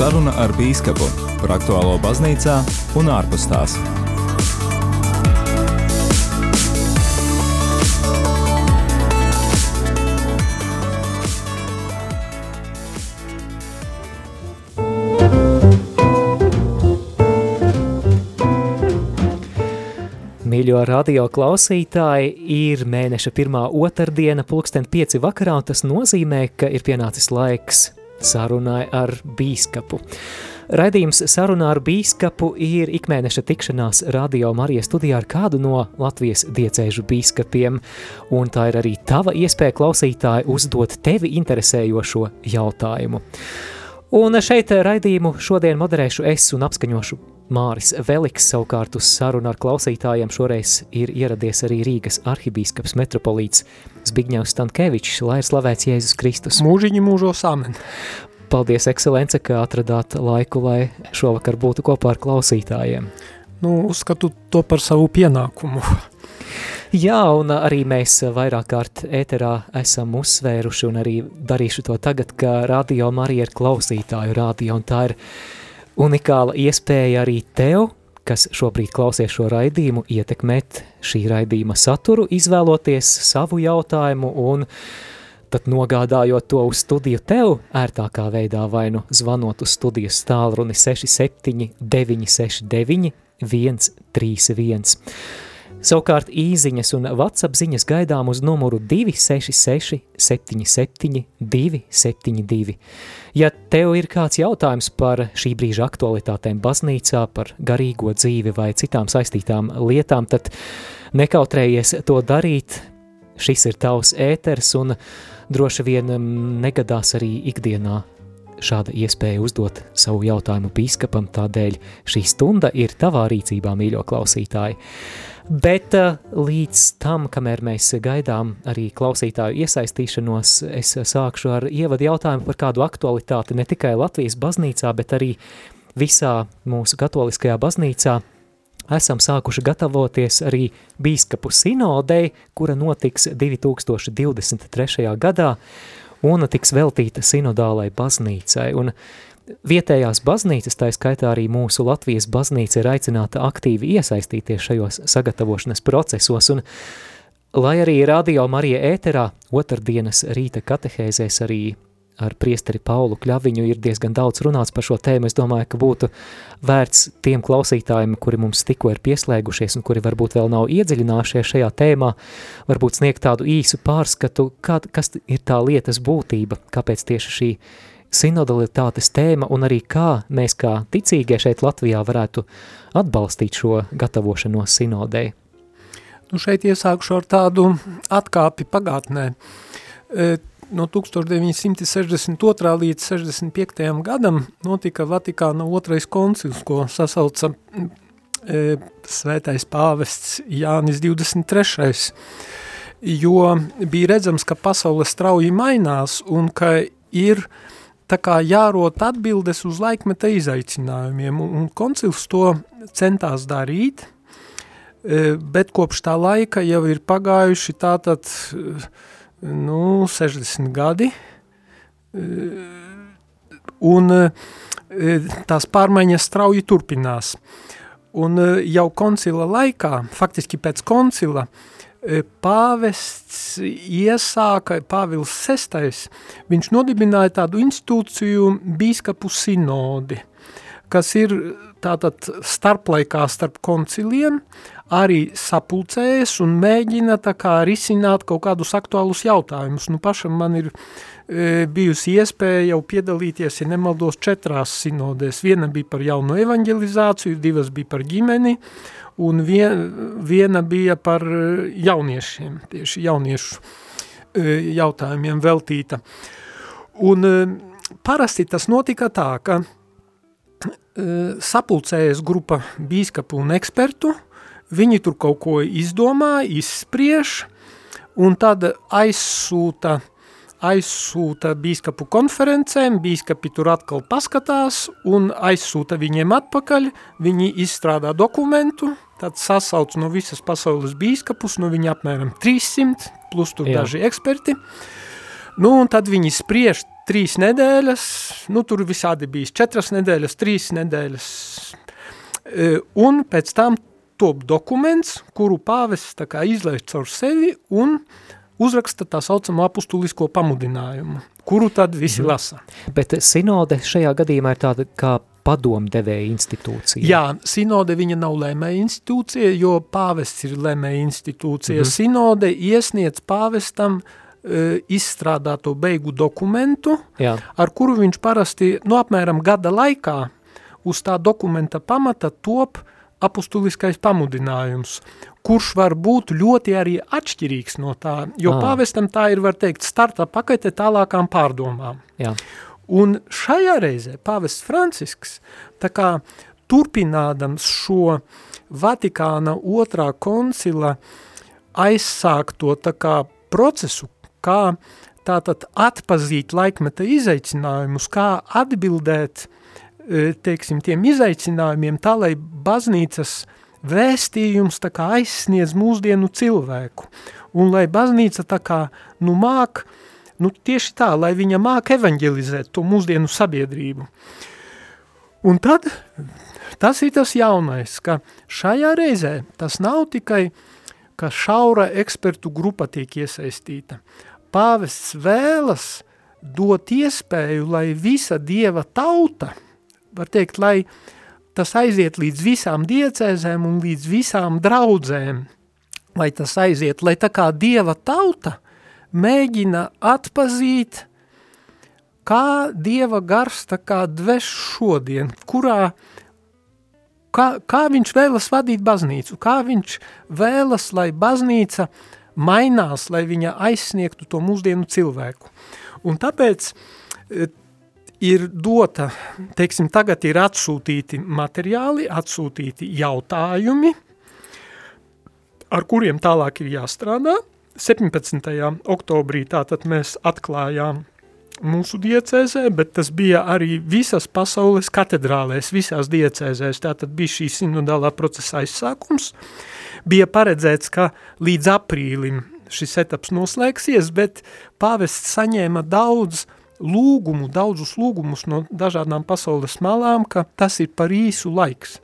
Saruna ar Bīskapu par aktuālo baznīcā un ārpus tās. Mīļo radio klausītāji, ir mēneša pirmā otrdiena, pulksten pieci vakarā, un tas nozīmē, ka ir pienācis laiks sarunai ar bīskapu. Raidījums sarunā ar bīskapu ir ikmēneša tikšanās radio Marijas studijā ar kādu no Latvijas diecēžu bīskapiem, un tā ir arī tava iespēja klausītāji uzdot tevi interesējošo jautājumu. Un šeit raidījumu šodien moderēšu es un apskaņošu Māris Veliks, savukārt uz sarunu ar klausītājiem šoreiz ir ieradies arī Rīgas arhibīskaps metropolīts Zbigņevs Stankēvičs, lai ir slavēts Jēzus Kristus. Mūžiņi mūžos amen. Paldies, ekscelence, ka atradāt laiku, lai šovakar būtu kopā ar klausītājiem. Nu, uzskatu to par savu pienākumu. Jā, un arī mēs vairāk kārt ēterā esam uzsvēruši un arī darīšu to tagad, ka radio Marija ir klausītāju radio, un tā ir unikāla iespēja arī tev, kas šobrīd klausies šo raidījumu, ietekmēt šī raidījuma saturu, izvēloties savu jautājumu un tad nogādājot to uz studiju tev ērtākā veidā vai nu zvanot uz studijas tālruni 67 969 131. Savukārt īziņas un WhatsApp ziņas gaidām uz numuru 266 77 272. Ja tev ir kāds jautājums par šī brīža aktualitātēm baznīcā, par garīgo dzīvi vai citām saistītām lietām, tad nekautrējies to darīt. Šis ir tavs ēters un droši vien negadās arī ikdienā šāda iespēja uzdot savu jautājumu bīskapam, tādēļ šī stunda ir tavā rīcībā, mīļo klausītāji. Bet uh, līdz tam, kamēr mēs gaidām arī klausītāju iesaistīšanos, es sākšu ar ievadu jautājumu par kādu aktualitāti ne tikai Latvijas baznīcā, bet arī visā mūsu katoliskajā baznīcā. Esam sākuši gatavoties arī bīskapu sinodei, kura notiks 2023. gadā un tiks veltīta sinodālai baznīcai. Un Vietējās baznīcas, tā skaitā arī mūsu Latvijas baznīca, ir aicināta aktīvi iesaistīties šajos sagatavošanas procesos, un lai arī Radio Marija ēterā otrdienas rīta katehēzēs arī ar priesteri Paulu Kļaviņu ir diezgan daudz runāts par šo tēmu, es domāju, ka būtu vērts tiem klausītājiem, kuri mums tikko ir pieslēgušies un kuri varbūt vēl nav iedziļinājušies šajā tēmā, varbūt sniegt tādu īsu pārskatu, kā, kas ir tā lietas būtība, kāpēc tieši šī sinodalitātes tēma un arī kā mēs kā ticīgie šeit Latvijā varētu atbalstīt šo gatavošanos sinodei? Nu šeit iesākšu ar tādu atkāpi pagātnē. E, no 1962. līdz 65. gadam notika Vatikāna otrais koncils, ko sasauca e, svētais pāvests Jānis 23. Jo bija redzams, ka pasaule strauji mainās un ka ir uh, tā kā jārot atbildes uz laikmeta izaicinājumiem, un, un koncils to centās darīt, e, bet kopš tā laika jau ir pagājuši tātad, e, nu, 60 gadi, e, un tās pārmaiņas strauji turpinās. Un jau koncila laikā, faktiski pēc koncila, uh, pāvests iesāka, Pāvils VI, viņš nodibināja tādu institūciju bīskapu sinodi, kas ir tātad starplaikā starp konciliem, arī sapulcējas un mēģina tā kā risināt kaut kādus aktuālus jautājumus. Nu, pašam man ir e, bijusi iespēja jau piedalīties, ja nemaldos, četrās sinodēs. Viena bija par jauno evanģelizāciju, divas bija par ģimeni, un vien, viena bija par eh, jauniešiem, tieši jauniešu eh, jautājumiem veltīta. Un eh, parasti tas notika tā, ka sapulcējas grupa bīskapu un ekspertu, viņi tur kaut ko izdomā, izspriež, un tad aizsūta uh, aizsūta bīskapu konferencēm, bīskapi tur atkal paskatās un aizsūta viņiem atpakaļ, viņi izstrādā dokumentu, tad sasauc no visas pasaules bīskapus, no viņi apmēram 300, plus tur Jā. daži eksperti, nu un tad viņi spriež trīs nedēļas, nu tur visādi bijis četras nedēļas, trīs nedēļas, e, un pēc tam top dokuments, kuru pāvests tā kā izlaiž caur sevi un uzraksta tā saucamo apustulisko pamudinājumu, kuru tad visi mhm. lasa. Bet sinode šajā gadījumā ir tāda kā padomdevēja institūcija. Jā, sinode viņa nav lēmēja institūcija, jo pāvests ir lēmēja institūcija. Mhm. Sinode iesniedz pāvestam e, izstrādāto beigu dokumentu, Jā. ar kuru viņš parasti, nu, apmēram gada laikā, uz tā dokumenta pamata top apustuliskais pamudinājums, kurš var būt ļoti arī atšķirīgs no tā, jo à. pāvestam tā ir, var teikt, starta pakete tālākām pārdomām. Jā. Un šajā reizē pāvests Francisks, tā kā turpinādams šo Vatikāna otrā koncila aizsākto tā kā procesu, kā tātad atpazīt laikmeta izaicinājumus, kā atbildēt, e, teiksim, tiem izaicinājumiem tā, lai baznīcas vēstījums tā kā aizsniedz mūsdienu cilvēku, un lai baznīca tā kā, nu, māk uh, Nu, tieši tā, lai viņa māk evanģelizēt to mūsdienu sabiedrību. Un tad tas ir tas jaunais, ka šajā reizē tas nav tikai, ka šaura ekspertu grupa tiek iesaistīta. Pāvests vēlas dot iespēju, lai visa dieva tauta, var teikt, lai tas aiziet līdz visām diecēzēm un līdz visām draudzēm, lai tas aiziet, lai tā kā dieva tauta – mēģina atpazīt, kā Dieva gars tā kā dveš šodien, kurā, kā, kā viņš vēlas vadīt baznīcu, kā viņš vēlas, lai baznīca mainās, lai viņa aizsniegtu to mūsdienu cilvēku. Un tāpēc e, ir dota, teiksim, tagad ir atsūtīti materiāli, atsūtīti jautājumi, ar kuriem tālāk ir jāstrādā, 17. oktobrī tātad mēs atklājām mūsu diecēzē, bet tas bija arī visas pasaules katedrālēs, visās diecēzēs, tātad bija šī sinodālā procesa aizsākums. Bija paredzēts, ka līdz aprīlim šis etaps noslēgsies, bet pāvests saņēma daudz lūgumu, daudzus lūgumus no dažādām pasaules malām, ka tas ir par īsu laiks.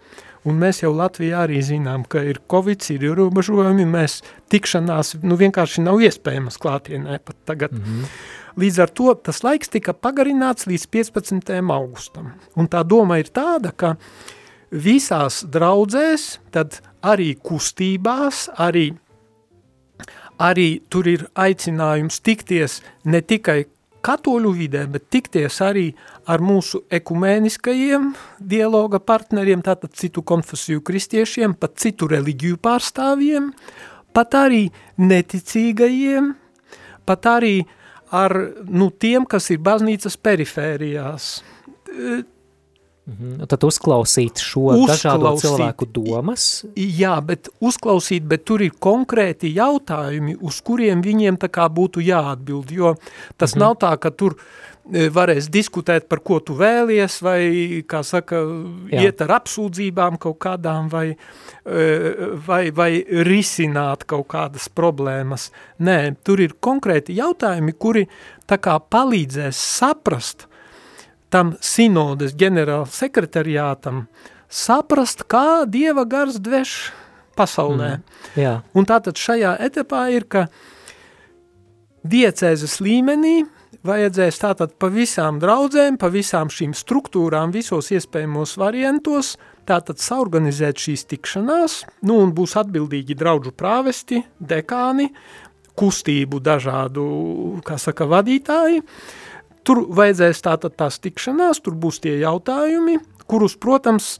Un mēs jau Latvijā arī zinām, ka ir Covid, ir ierobežojumi, mēs tikšanās nu, vienkārši nav iespējamas klātienē pat tagad. Mm -hmm. Līdz ar to tas laiks tika pagarināts līdz 15. augustam. Un tā doma ir tāda, ka visās draudzēs, tad arī kustībās, arī, arī tur ir aicinājums tikties ne tikai katoļu vidē, bet tikties arī ar mūsu ekumēniskajiem dialoga partneriem, tātad citu konfesiju kristiešiem, pat citu reliģiju pārstāvjiem, pat arī neticīgajiem, pat arī ar nu, tiem, kas ir baznīcas perifērijās. Mhm. Tad uzklausīt šo uzklausīt, dažādo cilvēku domas? Jā, bet uzklausīt, bet tur ir konkrēti jautājumi, uz kuriem viņiem tā kā būtu jāatbild, jo tas mhm. nav tā, ka tur e, varēs diskutēt par ko tu vēlies, vai, kā saka, Jā. iet ar apsūdzībām kaut kādām, vai, e, vai, vai risināt kaut kādas problēmas. Nē, tur ir konkrēti jautājumi, kuri tā kā palīdzēs saprast, tam sinodes ģenerāla sekretariātam saprast, kā Dieva gars dveš pasaulē. Mm, jā. Un tātad šajā etapā ir, ka diecēzes līmenī vajadzēs tātad pa visām draudzēm, pa visām šīm struktūrām, visos iespējamos variantos, tātad saorganizēt šīs tikšanās, nu un būs atbildīgi draudžu prāvesti, dekāni, kustību dažādu, kā saka, vadītāji, uh, Tur vajadzēs tātad tās tikšanās, tur būs tie jautājumi, kurus, protams,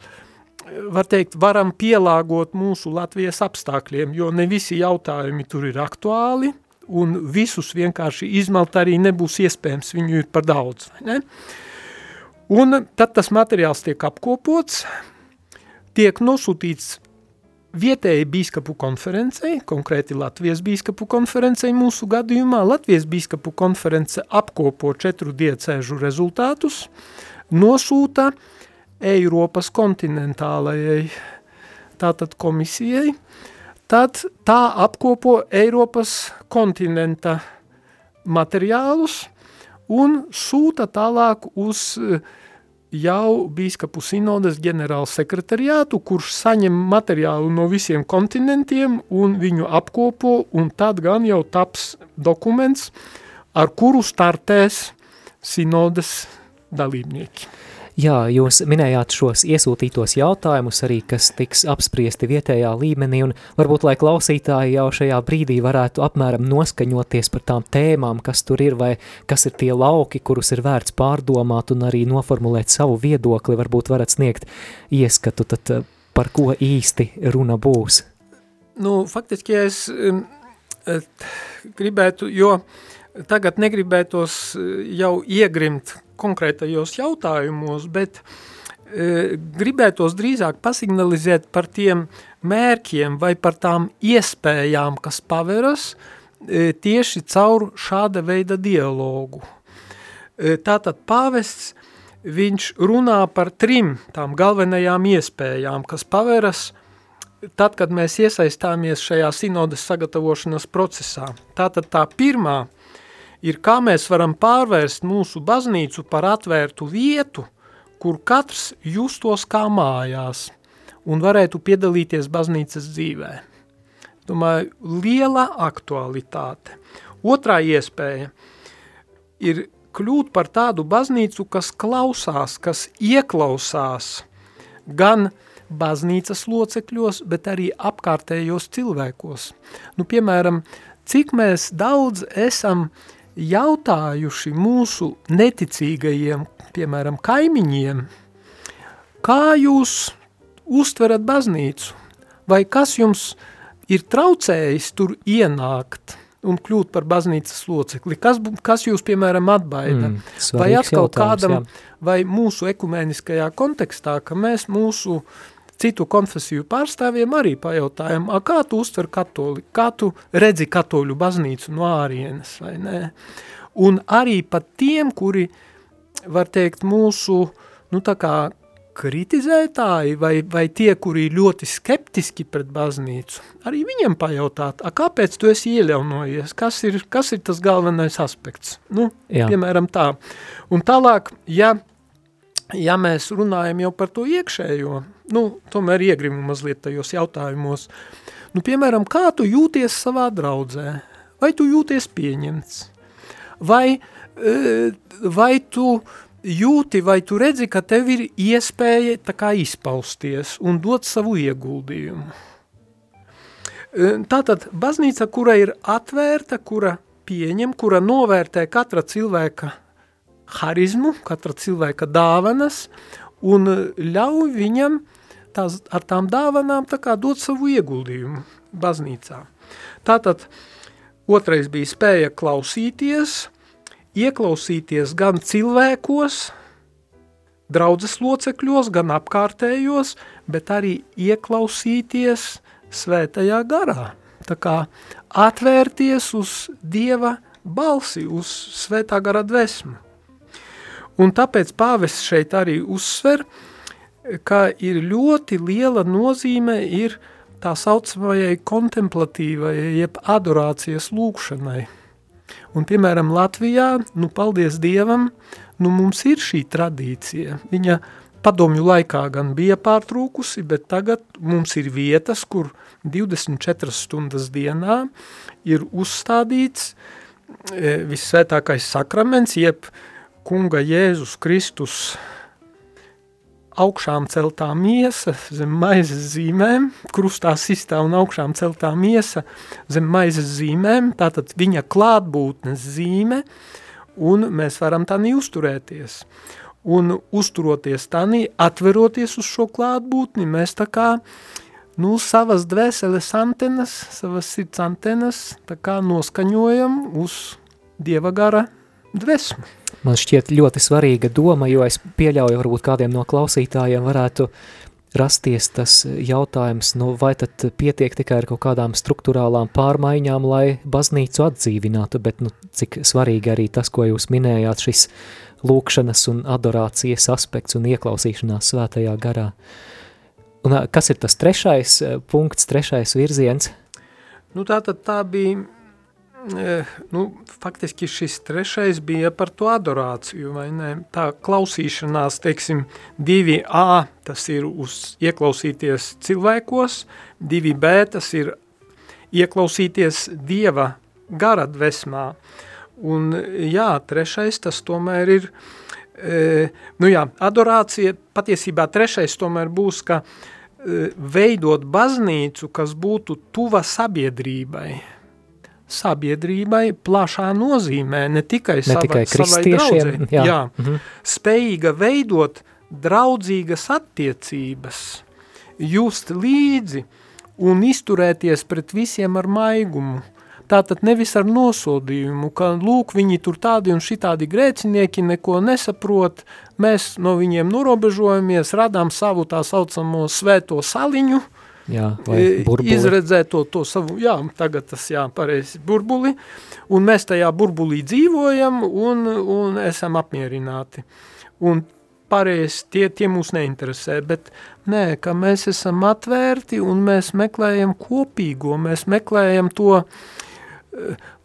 var teikt, varam pielāgot mūsu Latvijas apstākļiem, jo ne visi jautājumi tur ir aktuāli, un visus vienkārši izmelt arī nebūs iespējams, viņu ir par daudz. Ne? Un tad tas materiāls tiek apkopots, tiek nosūtīts vietēji bīskapu konferencei, konkrēti Latvijas bīskapu konferencei mūsu gadījumā, Latvijas bīskapu konference apkopo četru diecēžu rezultātus, nosūta Eiropas kontinentālajai tātad komisijai, tad tā apkopo Eiropas kontinenta materiālus, un sūta tālāk uz uh, jau bīskapu sinodas ģenerāla sekretariātu, kurš saņem materiālu no visiem kontinentiem un viņu apkopo, un tad gan jau taps dokuments, ar kuru startēs sinodas dalībnieki. Jā, jūs minējāt šos iesūtītos jautājumus arī, kas tiks apspriesti vietējā līmenī, un varbūt, lai klausītāji jau šajā brīdī varētu apmēram noskaņoties par tām tēmām, kas tur ir, vai kas ir tie lauki, kurus ir vērts pārdomāt un arī noformulēt savu viedokli, varbūt varat sniegt ieskatu, tad eh, par ko īsti runa būs? Nu, faktiski, es um, gribētu, jo tagad negribētos eh, jau iegrimt konkrētajos jautājumos, bet e, gribētos drīzāk pasignalizēt par tiem mērķiem vai par tām iespējām, kas paveras e, tieši caur šāda veida dialogu. E, tātad pāvests, viņš runā par trim tām galvenajām iespējām, kas paveras tad, kad mēs iesaistāmies šajā sinodas sagatavošanas procesā. Tātad tā pirmā ir, kā mēs varam pārvērst mūsu baznīcu par atvērtu vietu, kur katrs justos kā mājās un varētu piedalīties baznīcas dzīvē. Domāju, liela aktualitāte. Otrā iespēja ir kļūt par tādu baznīcu, kas klausās, kas ieklausās gan baznīcas locekļos, bet arī apkārtējos cilvēkos. Nu, piemēram, cik mēs daudz esam uh, jautājuši mūsu neticīgajiem, piemēram, kaimiņiem, kā jūs uztverat baznīcu, vai kas jums ir traucējis tur ienākt un kļūt par baznīcas locekli, kas, kas jūs, piemēram, atbaida, mm, vai atkal kādam, jā. vai mūsu ekumēniskajā kontekstā, ka mēs mūsu uh, citu konfesiju pārstāvjiem arī pajautājām, a, kā tu uztver katoli, kā tu redzi katoļu baznīcu no ārienes, vai nē? Un arī pat tiem, kuri, var teikt, mūsu, nu tā kā kritizētāji vai, vai tie, kuri ļoti skeptiski pret baznīcu, arī viņiem pajautāt, a, kāpēc tu esi ieļaunojies, kas ir, kas ir tas galvenais aspekts? Nu, Jā. piemēram tā. Un tālāk, ja, ja mēs runājam jau par to iekšējo, nu, tomēr iegrimu mazliet tajos jautājumos. Nu, piemēram, kā tu jūties savā draudzē? Vai tu jūties pieņemts? Vai, e, vai tu jūti, vai tu redzi, ka tev ir iespēja tā kā izpausties un dot savu ieguldījumu? E, tātad baznīca, kura ir atvērta, kura pieņem, kura novērtē katra cilvēka harizmu, katra cilvēka dāvanas un ļauj viņam tās, ar tām dāvanām tā kā dot savu ieguldījumu baznīcā. Tātad otrais bija spēja klausīties, ieklausīties gan cilvēkos, draudzes locekļos, gan apkārtējos, bet arī ieklausīties svētajā garā. Tā kā atvērties uz Dieva balsi, uz svētā gara dvesmu. Un tāpēc pāvests šeit arī uzsver, ka ir ļoti liela nozīme ir tā saucamajai kontemplatīvajai, jeb adorācijas lūkšanai. Un, piemēram, Latvijā, nu, paldies Dievam, nu, mums ir šī tradīcija. Viņa padomju laikā gan bija pārtrūkusi, bet tagad mums ir vietas, kur 24 stundas dienā ir uzstādīts e, visvētākais sakraments, jeb kunga Jēzus Kristus augšām celtā miesa zem maizes zīmēm, krustā sistā un augšām celtā miesa zem maizes zīmēm, tātad viņa klātbūtnes zīme, un mēs varam tādī uzturēties. Un uzturoties tādī, atveroties uz šo klātbūtni, mēs tā kā, nu, savas dvēseles antenas, savas sirds antenas, tā kā noskaņojam uz Dieva gara dvesmu man šķiet ļoti svarīga doma, jo es pieļauju, varbūt kādiem no klausītājiem varētu rasties tas jautājums, nu vai tad pietiek tikai ar kaut kādām struktūrālām pārmaiņām, lai baznīcu atdzīvinātu, bet nu, cik svarīgi arī tas, ko jūs minējāt, šis lūkšanas un adorācijas aspekts un ieklausīšanās svētajā garā. Un kas ir tas trešais punkts, trešais virziens? Nu tā tad tā bija nu, faktiski šis trešais bija par to adorāciju, vai ne? Tā klausīšanās, teiksim, 2A, tas ir uz ieklausīties cilvēkos, 2B, tas ir ieklausīties Dieva gara dvesmā. Un jā, trešais tas tomēr ir, e, nu jā, adorācija, patiesībā trešais tomēr būs, ka e, veidot baznīcu, kas būtu tuva sabiedrībai, sabiedrībai plašā nozīmē, ne tikai, ne tikai sava, savai draudzē, jā. jā, Mhm. spējīga veidot draudzīgas attiecības, just līdzi un izturēties pret visiem ar maigumu. Tātad nevis ar nosodījumu, ka lūk, viņi tur tādi un šitādi grēcinieki neko nesaprot, mēs no viņiem norobežojamies, radām savu tā saucamo svēto saliņu, Jā, vai e, burbuli. izredzēt to, to savu, jā, tagad tas jā, pareizi burbuli, un mēs tajā burbulī dzīvojam un, un esam apmierināti. Un pareizi tie, tie mūs neinteresē, bet nē, ka mēs esam atvērti un mēs meklējam kopīgo, mēs meklējam to,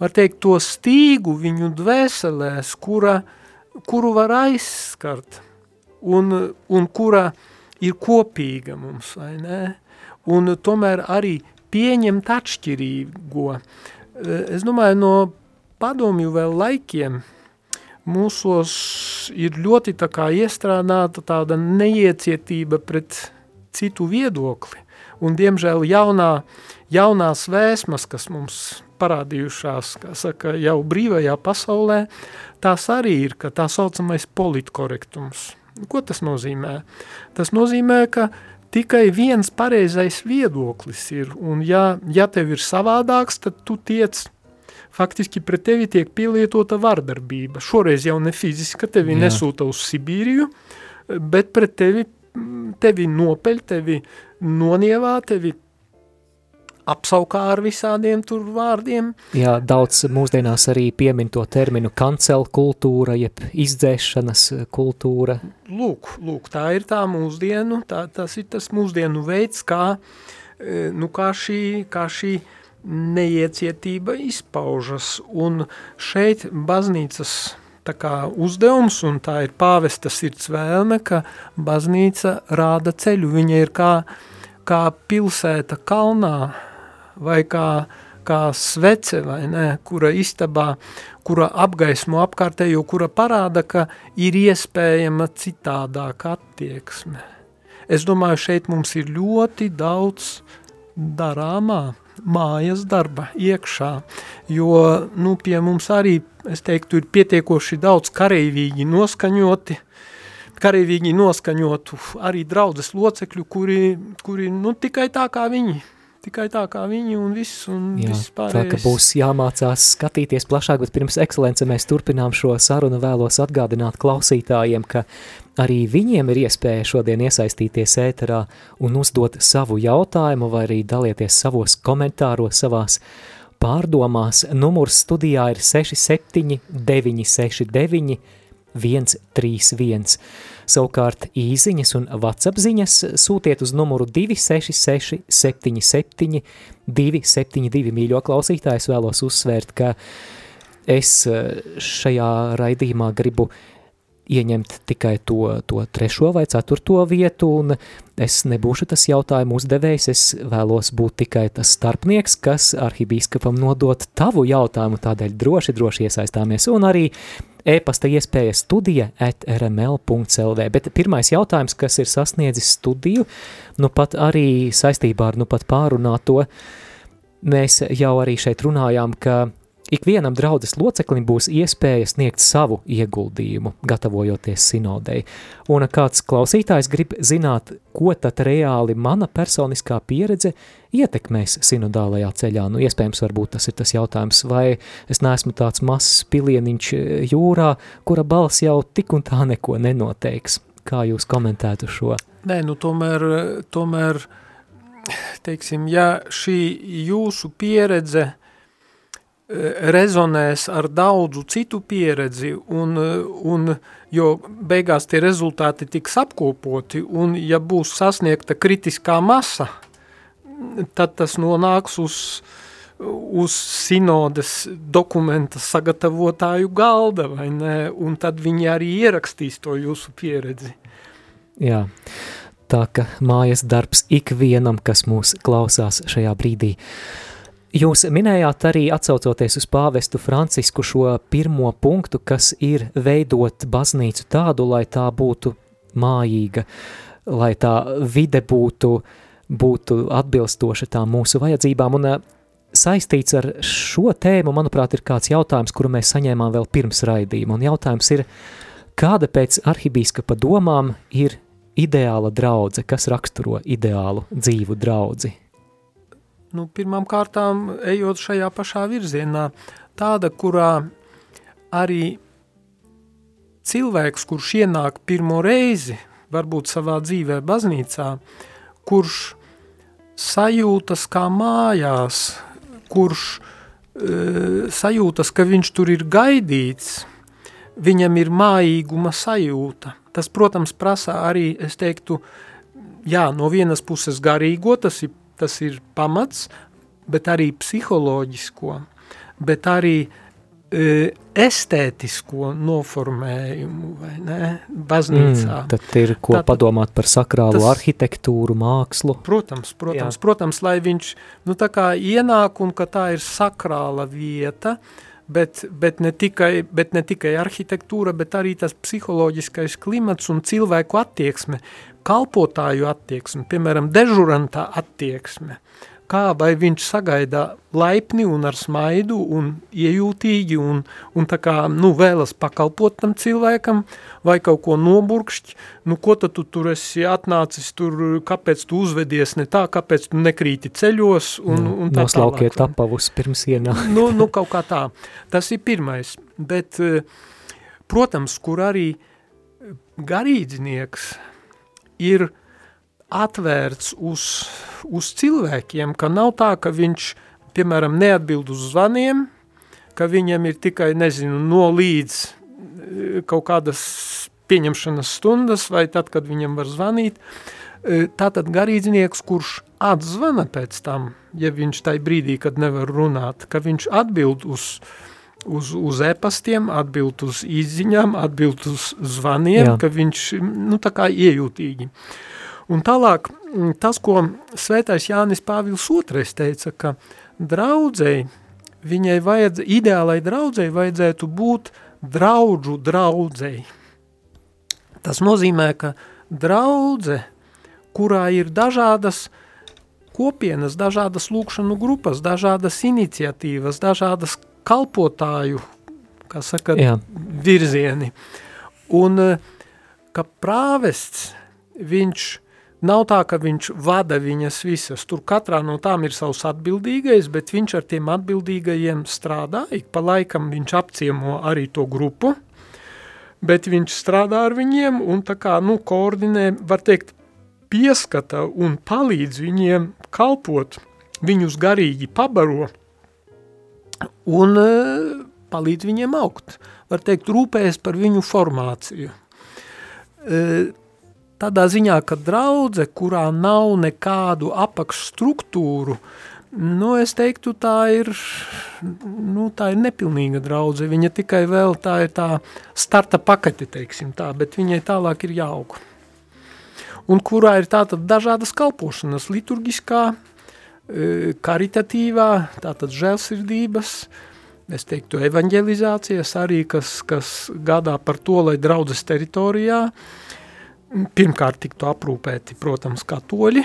var teikt, to stīgu viņu dvēselēs, kura, kuru var aizskart un, un kura ir kopīga mums, vai ne? Un tomēr arī pieņemt atšķirīgo. Eh, Es domāju, no padomju vēl laikiem mūsos ir ļoti tā kā iestrādāta tāda neiecietība pret citu viedokli. Un, diemžēl, jaunā, jaunās vēsmas, kas mums parādījušās, kā saka, jau brīvajā pasaulē, tās arī ir, ka tā saucamais politkorektums. Ko tas nozīmē? Tas nozīmē, ka tikai viens pareizais viedoklis ir, un ja, ja tev ir savādāks, tad tu tiec faktiski pret tevi tiek pielietota vardarbība. Šoreiz jau ne fiziska, tevi Jā. Nesūta uz Sibīriju, bet pret tevi, tevi nopeļ, tevi nonievā, tevi apsaukā ar visādiem tur vārdiem. Jā, daudz mūsdienās arī piemin to terminu kancel kultūra, jeb izdzēšanas kultūra. Lūk, lūk, tā ir tā mūsdienu, tā, tas ir tas mūsdienu veids, kā, e, nu, kā, šī, kā šī neiecietība izpaužas. Un šeit baznīcas tā kā uzdevums, un tā ir pāvesta sirds vēlme, ka baznīca rāda ceļu. Viņa ir kā, kā pilsēta kalnā, vai kā, kā svece, vai ne, kura istabā, kura apgaismo apkārtējo, kura parāda, ka ir iespējama citādāka attieksme. Es domāju, šeit mums ir ļoti daudz darāmā, mājas darba iekšā, jo, nu, pie mums arī, es teiktu, ir pietiekoši daudz kareivīgi noskaņoti, kareivīgi noskaņotu arī draudzes locekļu, kuri, kuri, nu, tikai tā kā viņi, tikai tā kā viņi un viss, un Jā, viss tā ka pārējais. būs jāmācās skatīties plašāk, bet pirms ekscelence mēs turpinām šo sarunu vēlos atgādināt klausītājiem, ka arī viņiem ir iespēja šodien iesaistīties ēterā un uzdot savu jautājumu vai arī dalieties savos komentāros, savās pārdomās. Numurs studijā ir 67 969 131. Savukārt īziņas un WhatsApp ziņas sūtiet uz numuru 266 77 272. Mīļo klausītājs vēlos uzsvērt, ka es eh, šajā raidījumā gribu ieņemt tikai to, to trešo vai ceturto vietu, un es nebūšu tas jautājumu uzdevējs, es vēlos būt tikai tas starpnieks, kas arhibīskapam nodot tavu jautājumu, tādēļ droši, droši iesaistāmies, un arī e-pasta iespēja studija at rml.lv, bet pirmais jautājums, kas ir sasniedzis studiju, nu pat arī saistībā ar nu pat pārunāto, mēs jau arī šeit runājām, ka ikvienam draudzes loceklim būs iespēja sniegt savu ieguldījumu, gatavojoties sinodei. Un kāds klausītājs grib zināt, ko tad reāli mana personiskā pieredze ietekmēs sinodālajā ceļā. Nu, iespējams, varbūt tas ir tas jautājums, vai es neesmu tāds mazs pilieniņš jūrā, kura balss jau tik un tā neko nenoteiks. Kā jūs komentētu šo? Nē, nu tomēr, tomēr, teiksim, ja šī jūsu pieredze rezonēs ar daudzu citu pieredzi, un, un, jo beigās tie rezultāti tiks apkopoti, un ja būs sasniegta kritiskā masa, tad tas nonāks uz, uz sinodes dokumenta sagatavotāju galda, vai ne? Un tad viņi arī ierakstīs to jūsu pieredzi. Jā, tā ka mājas darbs ikvienam, kas mūs klausās šajā brīdī. Jūs minējāt arī atsaucoties uz pāvestu Francisku šo pirmo punktu, kas ir veidot baznīcu tādu, lai tā būtu mājīga, lai tā vide būtu, būtu atbilstoša tā mūsu vajadzībām. Un saistīts ar šo tēmu, manuprāt, ir kāds jautājums, kuru mēs saņēmām vēl pirms raidījuma. Un jautājums ir, kāda pēc arhibīskapa domām ir ideāla draudze, kas raksturo ideālu dzīvu draudzi? Nu, pirmām kārtām, ejot šajā pašā virzienā, tāda, kurā arī cilvēks, kurš ienāk pirmo reizi, varbūt savā dzīvē baznīcā, kurš sajūtas kā mājās, kurš e, sajūtas, ka viņš tur ir gaidīts, viņam ir mājīguma sajūta. Tas, protams, prasa arī, es teiktu, jā, no vienas puses garīgo, tas ir, tas ir pamats, bet arī psiholoģisko, bet arī e, estētisko noformējumu, vai ne, baznīcā. Mm, tad ir ko Tātad, padomāt par sakrālu tas, arhitektūru, mākslu. Protams, protams, Jā. protams, lai viņš, nu tā kā ienāk un ka tā ir sakrāla vieta, bet, bet, ne tikai, bet ne tikai arhitektūra, bet arī tas psiholoģiskais klimats un cilvēku attieksme, kalpotāju attieksme, piemēram, dežurantā attieksme. Uh, kā vai viņš sagaida laipni un ar smaidu un iejūtīgi un, un tā kā, nu, vēlas pakalpot tam cilvēkam vai kaut ko noburkšķi, nu, ko tad tu tur esi atnācis tur, kāpēc tu uzvedies ne tā, kāpēc tu nekrīti ceļos un, nu, un tā Noslaukiet tālāk. apavus pirms ienā. nu, nu, kaut kā tā. Tas ir pirmais, bet, eh, protams, kur arī garīdznieks ir atvērts uz, uz cilvēkiem, ka nav tā, ka viņš, piemēram, neatbild uz zvaniem, ka viņam ir tikai, nezinu, no līdz eh, kaut kādas pieņemšanas stundas, vai tad, kad viņam var zvanīt, eh, tātad garīdznieks, kurš atzvana pēc tam, ja viņš tai brīdī, kad nevar runāt, ka viņš atbild uz, uz, uz e-pastiem, atbild uz izziņām, atbild uz zvaniem, Jā. ka viņš, nu, tā kā iejūtīgi. Uh, Un tālāk mm, tas, ko svētais Jānis Pāvils II teica, ka draudzēji, viņai vajadz, ideālai draudzēji vajadzētu būt draudžu draudzēji. Tas nozīmē, ka draudze, kurā ir dažādas kopienas, dažādas lūkšanu grupas, dažādas iniciatīvas, dažādas kalpotāju, kā saka, Jā. virzieni. Un ka prāvests, viņš Nav tā, ka viņš vada viņas visas. Tur katrā no tām ir savs atbildīgais, bet viņš ar tiem atbildīgajiem strādā. Ik pa laikam viņš apciemo arī to grupu, bet viņš strādā ar viņiem un tā kā, nu, koordinē, var teikt, pieskata un palīdz viņiem kalpot, viņus garīgi pabaro un uh, palīdz viņiem augt. Var teikt, rūpējas par viņu formāciju. Tādā ziņā, ka draudze, kurā nav nekādu apakšstruktūru, nu, es teiktu, tā ir, nu, tā ir nepilnīga draudze. Viņa tikai vēl tā ir tā starta pakete, teiksim tā, bet viņai tālāk ir jāaug. Un kurā ir tātad dažādas kalpošanas, liturgiskā, e, karitatīvā, tātad žēlsirdības, es teiktu, evanģelizācijas arī, kas, kas gādā par to, lai draudzes teritorijā uh, pirmkārt tiktu aprūpēti, protams, katoļi,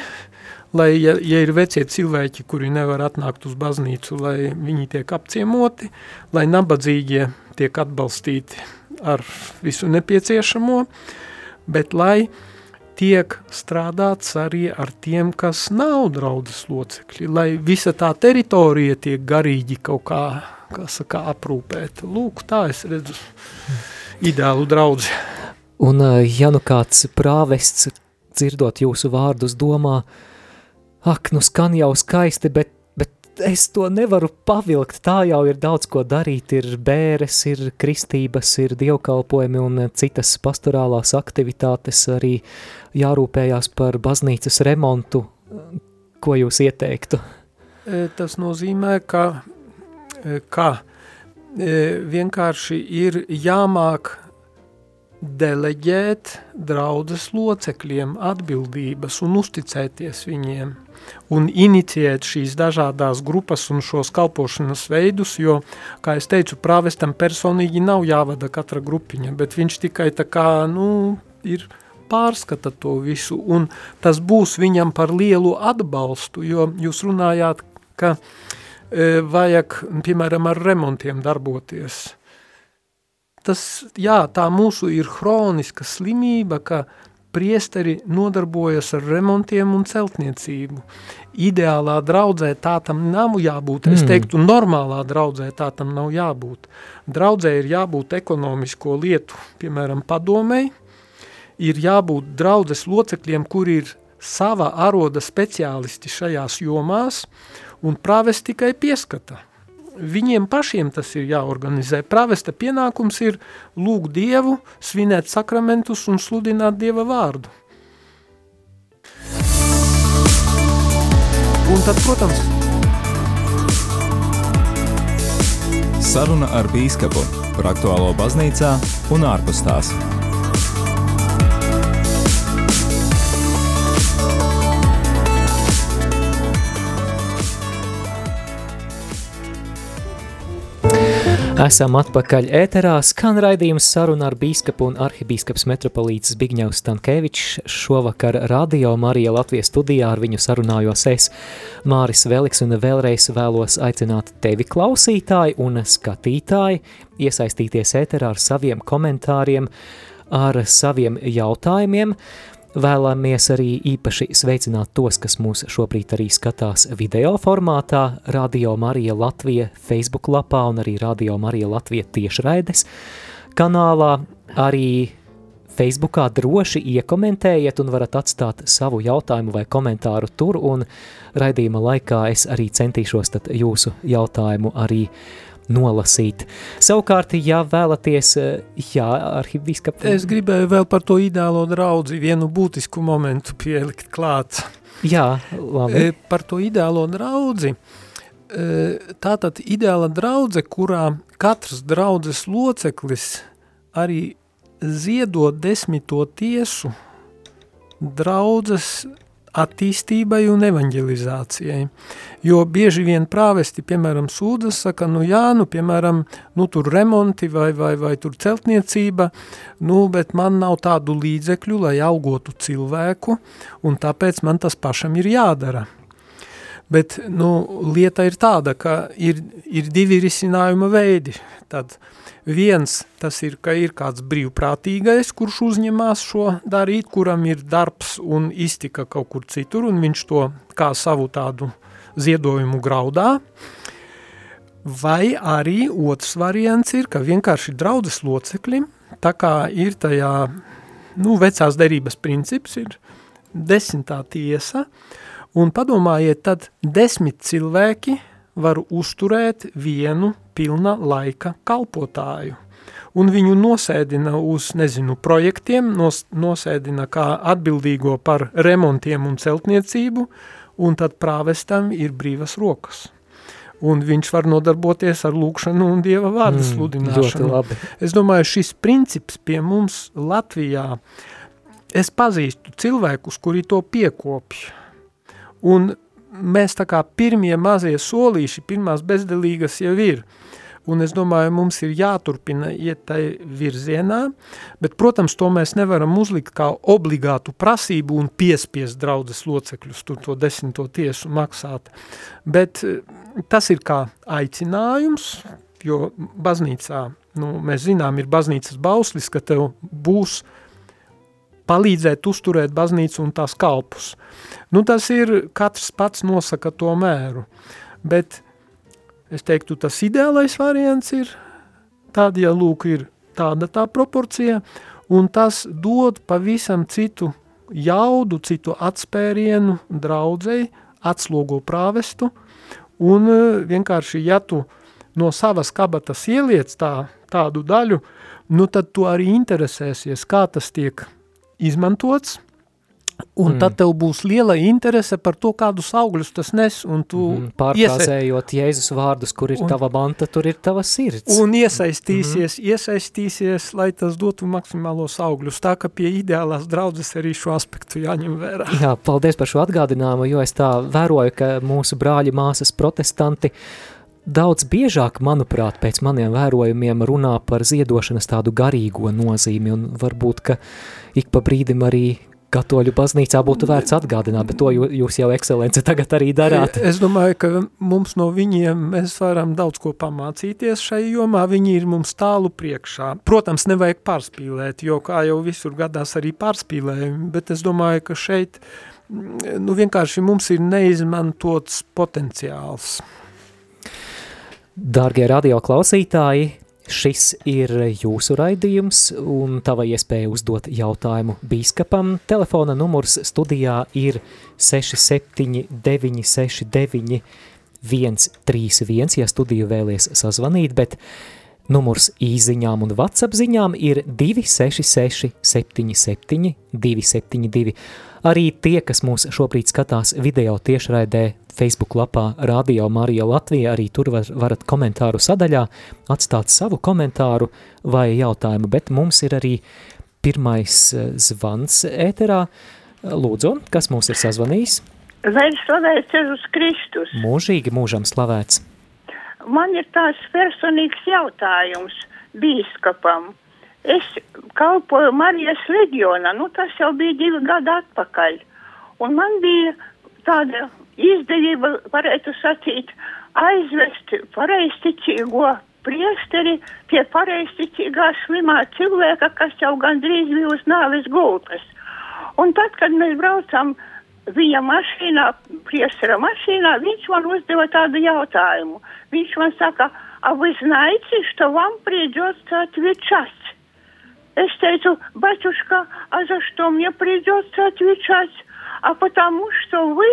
lai, ja, ja ir vecie cilvēki, kuri nevar atnākt uz baznīcu, lai viņi tiek apciemoti, lai nabadzīgie tiek atbalstīti ar visu nepieciešamo, bet lai tiek strādāts arī ar tiem, kas nav draudzes locekļi, lai visa tā teritorija tiek garīgi kaut kā, kā saka, aprūpēta. Lūk, tā es redzu ideālu draudzi. Un ja nu kāds prāvests, dzirdot jūsu vārdus, domā, ak, nu skan jau skaisti, bet, bet es to nevaru pavilkt, tā jau ir daudz ko darīt, ir bēres, ir kristības, ir dievkalpojumi un citas pastorālās aktivitātes, arī jārūpējās par baznīcas remontu, ko jūs ieteiktu? e, tas nozīmē, ka, e, ka vienkārši ir jāmāk deleģēt draudzes locekļiem atbildības un uzticēties viņiem un inicijēt šīs dažādās grupas un šos kalpošanas veidus, jo, kā es teicu, prāvestam personīgi nav jāvada katra grupiņa, bet viņš tikai tā kā, nu, ir pārskata to visu, un tas būs viņam par lielu atbalstu, jo jūs runājāt, ka e, vajag, piemēram, ar remontiem darboties. Tas, jā, tā mūsu ir hroniska slimība, ka priesteri nodarbojas ar remontiem un celtniecību. Ideālā draudzē tā tam nav jābūt. Es mm. teiktu, normālā draudzē tā tam nav jābūt. Draudzē ir jābūt ekonomisko lietu, piemēram, padomei, ir jābūt draudzes locekļiem, kur ir sava aroda speciālisti šajās jomās, un prāves tikai pieskata. Viņiem pašiem tas ir jāorganizē. Pravesta pienākums ir lūgt Dievu, svinēt sakramentus un sludināt Dieva vārdu. Un tad, protams, saruna ar bīskapu par aktuālo baznīcā un ārpus tās. Esam atpakaļ ēterā, skan raidījums saruna ar bīskapu un arhibīskaps metropolīts Zbigņevs Stankēvičs. Šovakar radio Marija Latvijas studijā ar viņu sarunājos es, Māris Veliks, un vēlreiz vēlos aicināt tevi klausītāji un skatītāji iesaistīties ēterā ar saviem komentāriem, ar saviem jautājumiem. Vēlamies arī īpaši sveicināt tos, kas mūs šobrīd arī skatās video formātā, Radio Marija Latvija Facebook lapā un arī Radio Marija Latvija tiešraides kanālā. Arī Facebookā droši iekomentējiet un varat atstāt savu jautājumu vai komentāru tur, un raidījuma laikā es arī centīšos jūsu jautājumu arī nolasīt. Savukārt, ja vēlaties, eh, jā, arhiviskap... Es gribēju vēl par to ideālo draudzi vienu būtisku momentu pielikt klāt. Jā, labi. E, par to ideālo draudzi. E, tātad ideāla draudze, kurā katrs draudzes loceklis arī ziedot desmito tiesu draudzes attīstībai un evanģelizācijai. Jo bieži vien prāvesti, piemēram, sūdzas, saka, nu jā, nu, piemēram, nu, tur remonti vai, vai, vai tur celtniecība, nu, bet man nav tādu līdzekļu, lai algotu cilvēku, un tāpēc man tas pašam ir jādara. Bet, nu, lieta ir tāda, ka ir, ir divi risinājuma veidi. Tad, uh, Viens tas ir, ka ir kāds brīvprātīgais, kurš uzņemās šo darīt, kuram ir darbs un iztika kaut kur citur, un viņš to kā savu tādu ziedojumu graudā. Vai arī otrs variants ir, ka vienkārši draudzes locekļi, tā kā ir tajā, nu, vecās derības princips ir desmitā tiesa, un padomājiet, tad desmit cilvēki var uzturēt vienu pilna laika kalpotāju. Un viņu nosēdina uz, nezinu, projektiem, nos, nosēdina kā atbildīgo par remontiem un celtniecību, un tad prāvestam ir brīvas rokas. Un viņš var nodarboties ar lūkšanu un Dieva vārdu mm, sludināšanu. Es domāju, šis princips pie mums Latvijā, es pazīstu cilvēkus, kuri to piekopja. Un mēs tā kā pirmie mazie solīši, pirmās bezdelīgas jau ir. Un es domāju, mums ir jāturpina iet tai virzienā, bet, protams, to mēs nevaram uzlikt kā obligātu prasību un piespiest draudzes locekļus tur to desmito tiesu maksāt. Bet eh, tas ir kā aicinājums, jo baznīcā, nu, mēs zinām, ir baznīcas bauslis, ka tev būs palīdzēt uzturēt baznīcu un tās kalpus. Nu, tas ir, katrs pats nosaka to mēru, bet es teiktu, tas ideālais variants ir tāda, ja lūk ir tāda tā proporcija, un tas dod pavisam citu jaudu, citu atspērienu draudzei, atslogo prāvestu, un e, vienkārši, ja tu no savas kabatas ieliec tā, tādu daļu, nu tad tu arī interesēsies, kā tas tiek izmantots, Un Mm. tad tev būs liela interese par to, kādus augļus tas nes, tu Mm, Pārfrāzējot Jēzus vārdus, kur ir Un- tava manta, tur ir tava sirds. Un iesaistīsies, mm iesaistīsies, lai tas dotu maksimālos augļus. Tā ka pie ideālās draudzes arī šo aspektu jāņem vērā. Jā, paldies par šo atgādinājumu, jo es tā vēroju, ka mūsu brāļi māsas protestanti daudz biežāk, manuprāt, pēc maniem vērojumiem runā par ziedošanas tādu garīgo nozīmi, un varbūt, ka ik pa brīdim arī katoļu baznīcā būtu vērts atgādināt, bet to jū- jūs jau, ekscelence, tagad arī darāt. Es domāju, ka mums no viņiem mēs varam daudz ko pamācīties šai jomā. Viņi ir mums tālu priekšā. Protams, nevajag pārspīlēt, jo kā jau visur gadās arī pārspīlējumi, bet es domāju, ka šeit mm, nu, vienkārši mums ir neizmantots potenciāls. Dārgie radio klausītāji, šis ir jūsu raidījums un tava iespēja uzdot jautājumu bīskapam. Telefona numurs studijā ir 67969 131, ja studiju vēlies sazvanīt, bet numurs īziņām un WhatsApp ziņām ir 266 77 272. Arī tie, kas mūs šobrīd skatās video tiešraidē Facebook lapā Radio Marija Latvija, arī tur var, varat komentāru sadaļā atstāt savu komentāru vai jautājumu, bet mums ir arī pirmais eh, zvans ēterā. Lūdzu, kas mūs ir sazvanījis? Lai ir slavēts Jēzus Kristus. Mūžīgi mūžam slavēts. Man ir tāds personīgs jautājums bīskapam. Es kalpoju Marijas leģionā, nu tas jau bija divi gadi atpakaļ. Un man bija tāda izdevība, varētu sacīt, aizvest pareisticīgo priesteri pie pareisticīgā slimā cilvēka, kas jau gandrīz bija uz nāves gultas. Un tad, kad mēs braucam viņa mašīnā, priestera mašīnā, viņš man uzdeva tādu jautājumu. Viņš man saka, а вы знаете, что вам придется отвечать? Es teicu, батюшка, а за что мне придется отвечать? А потому что вы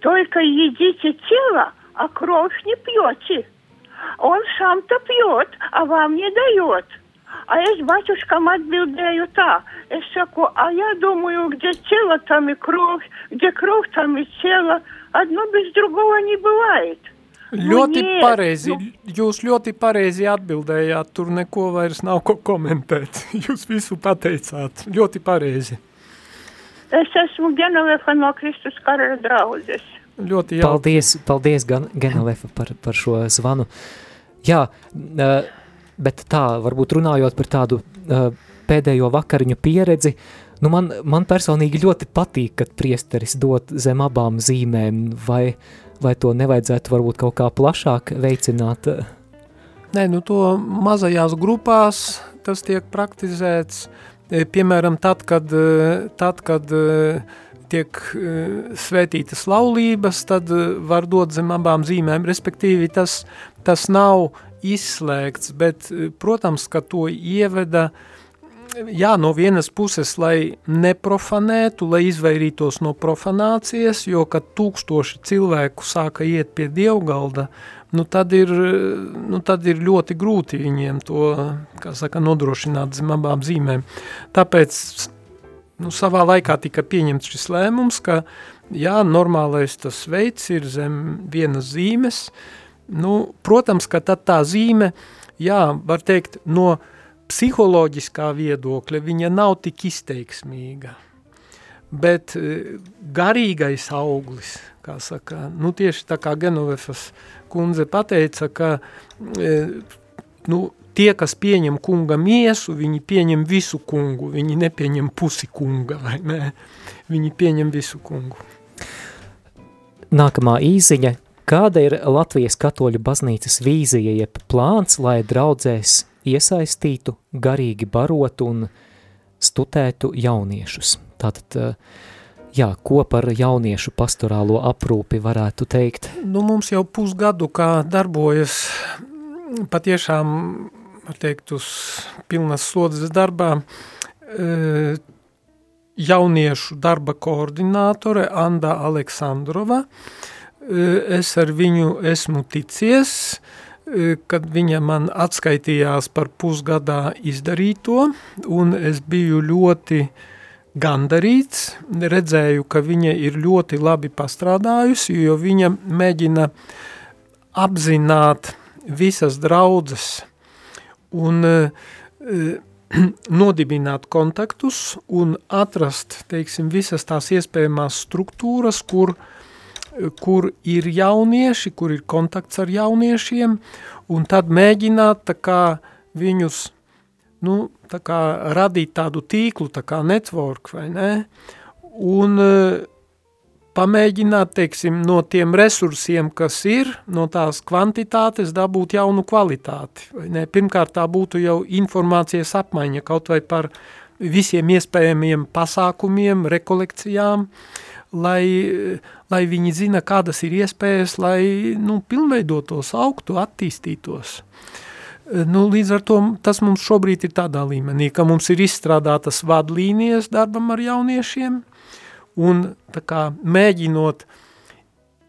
только едите тело, а кровь не пьете. Он сам-то пьет, а вам не дает. А es батюшкам atbildēju tā. Es saku, а я думаю, где тело, там и кровь, где кровь, там и тело. Одно без другого не бывает. Ļoti nē, pareizi, nu- jūs ļoti pareizi atbildējāt, tur neko vairs nav ko komentēt. Jūs visu pateicāt, ļoti pareizi. Es esmu Genovefa no Kristus kara draudzes. Ļoti jauki. Paldies, paldies gan Genovefa par, par šo zvanu. Jā, bet tā, varbūt runājot par tādu pēdējo vakariņu pieredzi, nu man, man personīgi ļoti patīk, kad priesteris dod zem abām zīmēm, vai, vai to nevajadzētu varbūt kaut kā plašāk veicināt. Nē, nu to mazajās grupās tas tiek praktizēts, e, piemēram, tad, kad, e, tad, kad e, tiek svētītas laulības, tad var dot zem abām zīmēm, respektīvi tas, tas nav izslēgts, bet, protams, ka to ieveda, jā, no vienas puses, lai neprofanētu, lai izvairītos no profanācijas, jo, kad tūkstoši cilvēku sāka iet pie dievgalda, nu tad ir, nu tad ir ļoti grūti viņiem to, kā saka, nodrošināt zem abām zīmēm. Tāpēc, nu, savā laikā tika pieņemts šis lēmums, ka, jā, normālais tas veids ir zem vienas zīmes, nu, protams, ka tad tā zīme, jā, var teikt, no psiholoģiskā viedokļa viņa nav tik izteiksmīga, bet eh, garīgais auglis, kā saka, nu tieši tā kā Genovefas kundze pateica, ka e, nu, tie, kas pieņem kunga miesu, viņi pieņem visu kungu, viņi nepieņem pusi kunga, vai ne? Viņi pieņem visu kungu. Nākamā īziņa. Kāda ir Latvijas katoļu baznīcas vīzija, jeb plāns, lai draudzēs iesaistītu, garīgi barotu un studētu jauniešus? Tātad, jā, ko par jauniešu pastorālo aprūpi varētu teikt? Nu, mums jau pusgadu kā darbojas patiešām, var teikt, uz pilnas slodzes darbā jauniešu darba koordinātore Anda Aleksandrova. Es ar viņu esmu ticies, e, kad viņa man atskaitījās par pusgadā izdarīto, un es biju ļoti gandarīts, redzēju, ka viņa ir ļoti labi pastrādājusi, jo viņa mēģina apzināt visas draudzes un uh, nodibināt kontaktus un atrast, teiksim, visas tās iespējamās struktūras, kur, kur ir jaunieši, kur ir kontakts ar jauniešiem, un tad mēģināt tā kā viņus, nu, tā kā radīt tādu tīklu, tā kā network, vai ne? Un pamēģināt, teiksim, no tiem resursiem, kas ir, no tās kvantitātes dabūt jaunu kvalitāti. Ne? Pirmkārt, tā būtu jau informācijas apmaiņa kaut vai par visiem iespējamiem pasākumiem, rekolekcijām, lai, lai viņi zina, kādas ir iespējas, lai nu, pilnveidotos, augtu, attīstītos. Nu, līdz ar to tas mums šobrīd ir tādā līmenī, ka mums ir izstrādātas vadlīnijas darbam ar jauniešiem – un kā mēģinot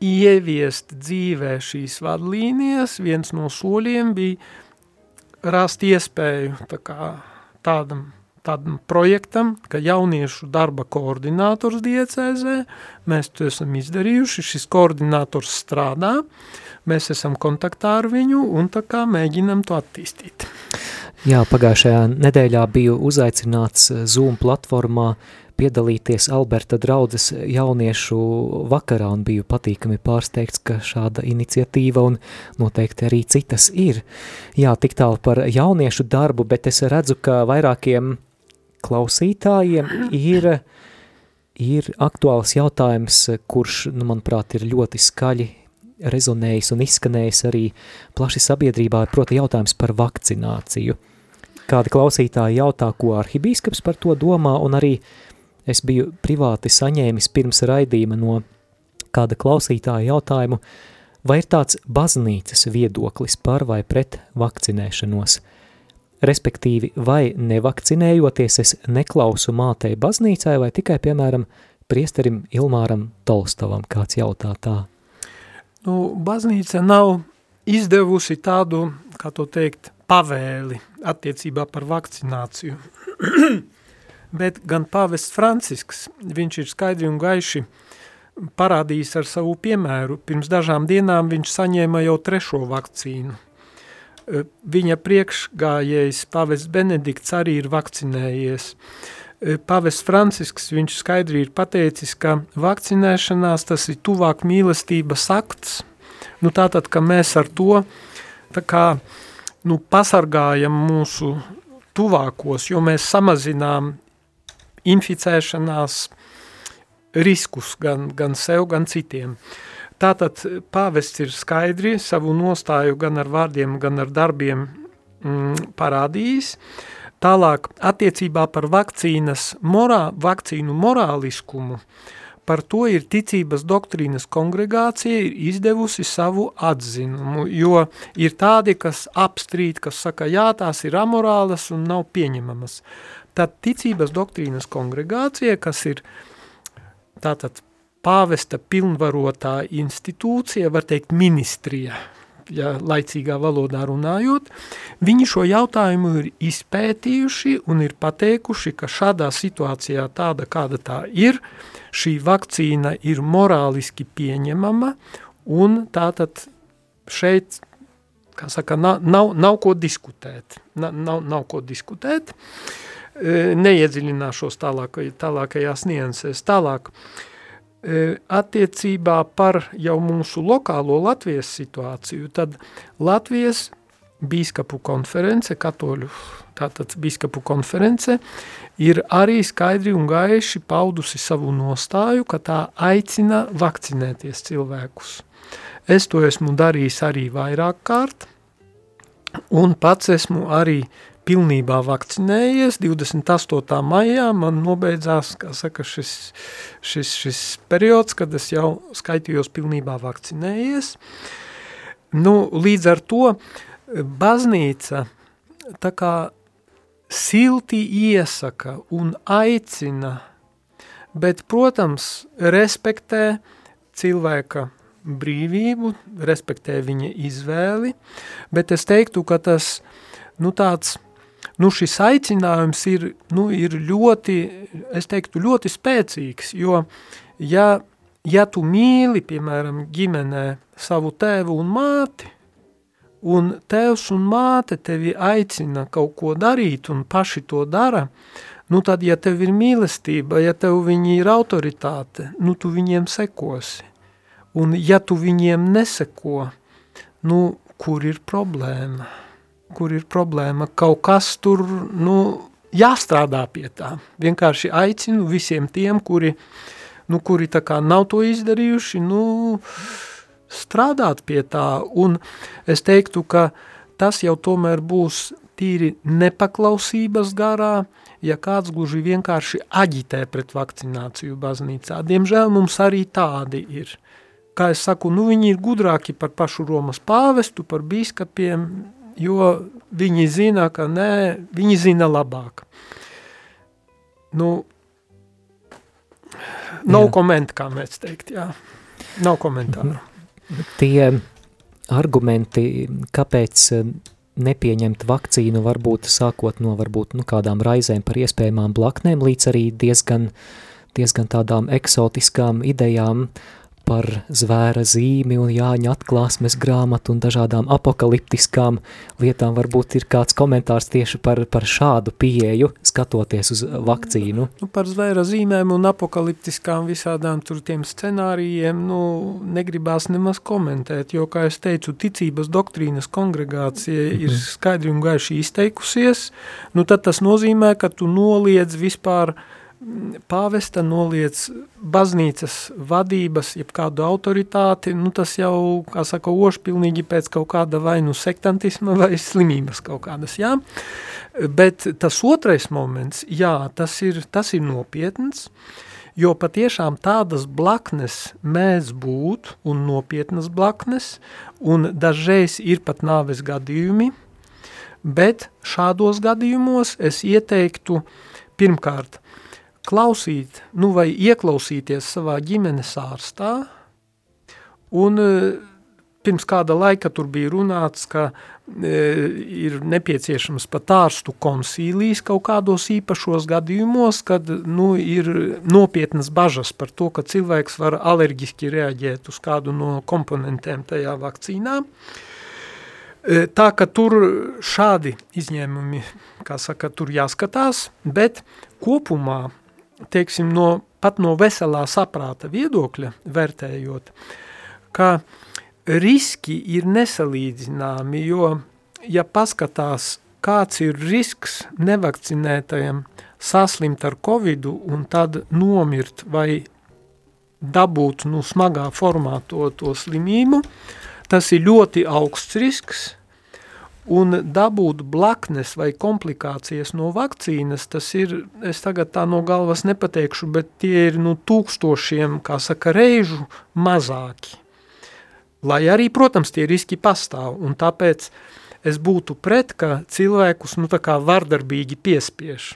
ieviest dzīvē šīs vadlīnijas, viens no soļiem bija rast iespēju tā kā tādam, tādam projektam, ka jauniešu darba koordinators diecēzē, mēs to esam izdarījuši, šis koordinators strādā, mēs esam kontaktā ar viņu un tā kā mēģinam to attīstīt. Jā, pagājušajā nedēļā biju uzaicināts Zoom platformā piedalīties Alberta draudzes jauniešu vakarā un biju patīkami pārsteigts, ka šāda iniciatīva un noteikti arī citas ir. Jā, tik tālu par jauniešu darbu, bet es redzu, ka vairākiem klausītājiem ir, ir aktuāls jautājums, kurš, nu, manuprāt, ir ļoti skaļi rezonējis un izskanējis arī plaši sabiedrībā, proti jautājums par vakcināciju. Kādi klausītāji jautā, ko arhibīskaps par to domā, un arī Es biju privāti saņēmis pirms raidījuma no kāda klausītāja jautājumu, vai ir tāds baznīcas viedoklis par vai pret vakcinēšanos. Respektīvi, vai nevakcinējoties es neklausu mātei baznīcai vai tikai, piemēram, priesterim Ilmāram Tolstovam, kāds jautā tā? Nu, baznīca nav izdevusi tādu, kā to teikt, pavēli attiecībā par vakcināciju. bet gan pāvests Francisks, viņš ir skaidri un gaiši parādījis ar savu piemēru. Pirms dažām dienām viņš saņēma jau trešo vakcīnu. Viņa priekšgājējs pavests Benedikts arī ir vakcinējies. Pavests Francisks, viņš skaidri ir pateicis, ka vakcinēšanās tas ir tuvāk mīlestības akts. Nu tātad, ka mēs ar to kā, nu, pasargājam mūsu tuvākos, jo mēs samazinām inficēšanās riskus gan, gan sev, gan citiem. Tātad pāvests ir skaidri savu nostāju gan ar vārdiem, gan ar darbiem mm, parādījis. Tālāk attiecībā par vakcīnas morā, vakcīnu morāliskumu, par to ir ticības doktrīnas kongregācija ir izdevusi savu atzinumu, jo ir tādi, kas apstrīd, kas saka, jā, tās ir amorālas un nav pieņemamas. Tad ticības doktrīnas kongregācija, kas ir tātad pāvesta pilnvarotā institūcija, var teikt ministrija, ja laicīgā valodā runājot, viņi šo jautājumu ir izpētījuši un ir pateikuši, ka šādā situācijā tāda, kāda tā ir, šī vakcīna ir morāliski pieņemama un tātad šeit, kā saka, nav, nav, nav ko diskutēt, nav, nav, nav ko diskutēt, E, neiedziļināšos tālāk, tālākajās niansēs. Tālāk, e, attiecībā par jau mūsu lokālo Latvijas situāciju, tad Latvijas bīskapu konference, katoļu tātad bīskapu konference, ir arī skaidri un gaiši paudusi savu nostāju, ka tā aicina vakcinēties cilvēkus. Es to esmu darījis arī vairāk kārt, un pats esmu arī pilnībā vakcinējies. 28. maijā man nobeidzās, saka, šis, šis, šis periods, kad es jau skaitījos pilnībā vakcinējies. Nu, līdz ar to baznīca tā kā silti iesaka un aicina, bet, protams, respektē cilvēka brīvību, respektē viņa izvēli, bet es teiktu, ka tas, nu tāds nu, šis aicinājums ir, nu, ir ļoti, es teiktu, ļoti spēcīgs, jo, ja, ja tu mīli, piemēram, ģimenē savu tēvu un māti, un tēvs un māte tevi aicina kaut ko darīt un paši to dara, nu tad, ja tev ir mīlestība, ja tev viņi ir autoritāte, nu tu viņiem sekosi. Un ja tu viņiem neseko, nu kur ir problēma? Kur ir problēma? Kaut kas tur, nu, jāstrādā pie tā. Vienkārši aicinu visiem tiem, kuri, nu, kuri tā kā nav to izdarījuši, nu, strādāt pie tā, un es teiktu, ka tas jau tomēr būs tīri nepaklausības garā, ja kāds gluži vienkārši aģitē pret vakcināciju baznīcā. Diemžēl mums arī tādi ir. Kā es saku, nu viņi ir gudrāki par pašu Romas pāvestu, par bīskapiem, jo viņi zina, ka nē, viņi zina labāk. Nu, nav komentu, kā mēs teikt, jā. Nav komentāru. Tie argumenti, kāpēc eh, nepieņemt vakcīnu, varbūt sākot no varbūt, nu, kādām raizēm par iespējamām blaknēm, līdz arī diezgan, diezgan tādām eksotiskām idejām, par zvēra zīmi un Jāņa atklāsmes grāmatu un dažādām apokaliptiskām lietām. Varbūt ir kāds komentārs tieši par, par šādu pieeju, skatoties uz vakcīnu. Nu, par zvēra zīmēm un apokaliptiskām visādām tur tiem scenārijiem, nu, negribās nemaz komentēt, jo, kā es teicu, ticības doktrīnas kongregācija ir mhm. skaidri un gaiši izteikusies, nu, tad tas nozīmē, ka tu noliedz vispār uh, pāvesta noliec baznīcas vadības, jeb kādu autoritāti, nu tas jau, kā saka, ošpilnīgi pēc kaut kāda vai nu sektantisma vai slimības kaut kādas, jā. Bet tas otrais moments, jā, tas ir, tas ir nopietns, jo patiešām tādas blaknes mēdz būt un nopietnas blaknes, un dažreiz ir pat nāves gadījumi, bet šādos gadījumos es ieteiktu pirmkārt klausīt, nu vai ieklausīties savā ģimenes ārstā, un e, pirms kāda laika tur bija runāts, ka e, ir nepieciešams pat ārstu konsīlijas kaut kādos īpašos gadījumos, kad nu, ir nopietnas bažas par to, ka cilvēks var alerģiski reaģēt uz kādu no komponentēm tajā vakcīnā. E, tā ka tur šādi izņēmumi, kā saka, tur jāskatās, bet kopumā teiksim, no, pat no veselā saprāta viedokļa vērtējot, ka riski ir nesalīdzināmi, jo, ja paskatās, kāds ir risks nevakcinētajam saslimt ar covidu un tad nomirt vai dabūt nu, smagā formā to, to slimību, tas ir ļoti augsts risks, Un dabūt blaknes vai komplikācijas no vakcīnas, tas ir, es tagad tā no galvas nepateikšu, bet tie ir nu tūkstošiem, kā saka, reižu mazāki. Lai arī, protams, tie riski pastāv, un tāpēc es būtu pret, ka cilvēkus nu tā kā vardarbīgi piespiež.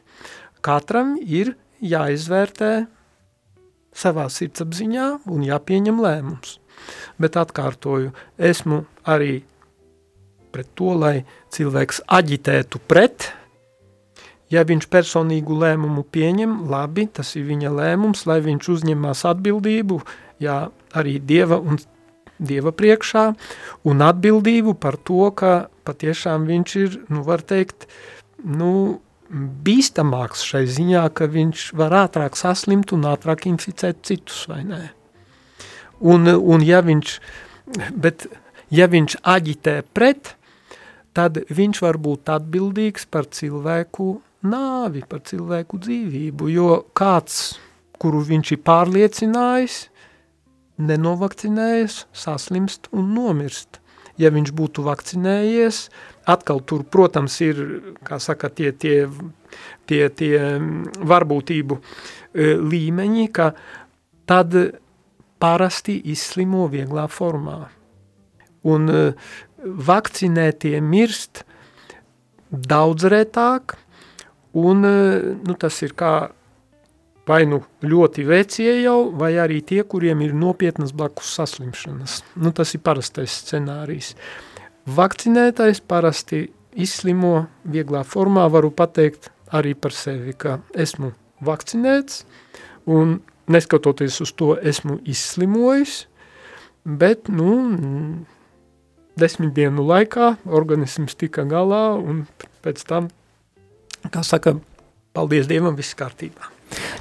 Katram ir jāizvērtē savā sirdsapziņā un jāpieņem lēmums. Bet atkārtoju, esmu arī pret to, lai cilvēks aģitētu pret. Ja viņš personīgu lēmumu pieņem, labi, tas ir viņa lēmums, lai viņš uzņemās atbildību, jā, arī Dieva un Dieva priekšā, un atbildību par to, ka patiešām viņš ir, nu var teikt, nu, bīstamāks šai ziņā, ka viņš var ātrāk saslimt un ātrāk inficēt citus, vai nē. Un, un ja viņš, bet ja viņš aģitē pret, tad viņš var būt atbildīgs par cilvēku nāvi, par cilvēku dzīvību, jo kāds, kuru viņš ir pārliecinājis, nenovakcinējies, saslimst un nomirst. Ja viņš būtu vakcinējies, atkal tur, protams, ir, kā saka, tie, tie, tie, tie varbūtību e, līmeņi, ka tad parasti izslimo vieglā formā. Un e, vakcinētie mirst daudz retāk, un nu, tas ir kā vai nu ļoti vecie jau, vai arī tie, kuriem ir nopietnas blakus saslimšanas. Nu, tas ir parastais scenārijs. Vakcinētais parasti izslimo vieglā formā, varu pateikt arī par sevi, ka esmu vakcinēts un neskatoties uz to esmu izslimojis, bet, nu, desmit dienu laikā organisms tika galā un pēc tam, kā saka, paldies Dievam, viss kārtībā.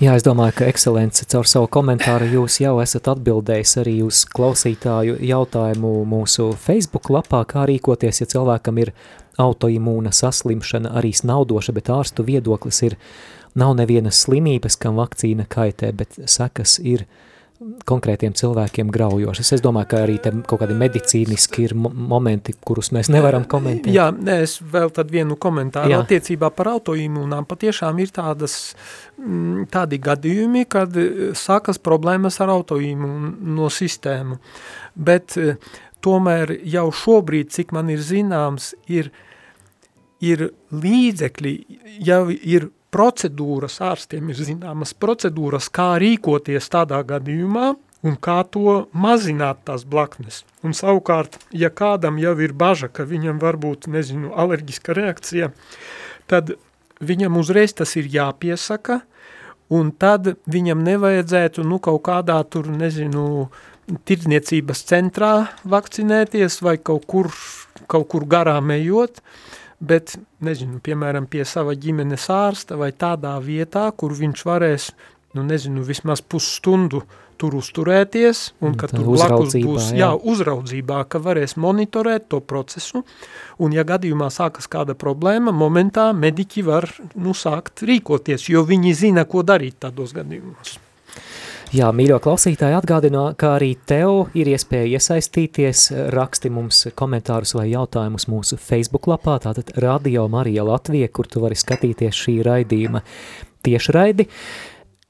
Jā, es domāju, ka ekscelence caur savu komentāru jūs jau esat atbildējis arī uz klausītāju jautājumu mūsu Facebook lapā, kā rīkoties, ja cilvēkam ir autoimūna saslimšana arī snaudoša, bet ārstu viedoklis ir, nav nevienas slimības, kam vakcīna kaitē, bet sekas ir uh, konkrētiem cilvēkiem graujošas. Es domāju, ka arī te kaut kādi medicīniski ir momenti, kurus mēs nevaram komentēt. Jā, nē, es vēl tad vienu komentāru Jā. attiecībā par autoimūnām. Patiešām ir tādas, mm, tādi gadījumi, kad e, sākas problēmas ar autoimūno sistēmu. Bet e, tomēr jau šobrīd, cik man ir zināms, ir, ir līdzekļi, jau ir procedūras, ārstiem ir zināmas procedūras, kā rīkoties tādā gadījumā un kā to mazināt tās blaknes. Un savukārt, ja kādam jau ir baža, ka viņam var būt, nezinu, alerģiska reakcija, tad viņam uzreiz tas ir jāpiesaka, un tad viņam nevajadzētu, nu, kaut kādā tur, nezinu, tirdzniecības centrā vakcinēties vai kaut kur, kaut kur garām ejot, uh, bet, nezinu, piemēram, pie sava ģimenes ārsta vai tādā vietā, kur viņš varēs, nu, nezinu, vismaz pusstundu tur uzturēties, un ka tur blakus būs, jā. jā, uzraudzībā, ka varēs monitorēt to procesu, un ja gadījumā sākas kāda problēma, momentā mediķi var, nu, sākt rīkoties, jo viņi zina, ko darīt tādos gadījumos. Jā, mīļo klausītāji atgādina, ka arī tev ir iespēja iesaistīties, raksti mums komentārus vai jautājumus mūsu Facebook lapā, tātad Radio Marija Latvija, kur tu vari skatīties šī raidījuma tiešraidi.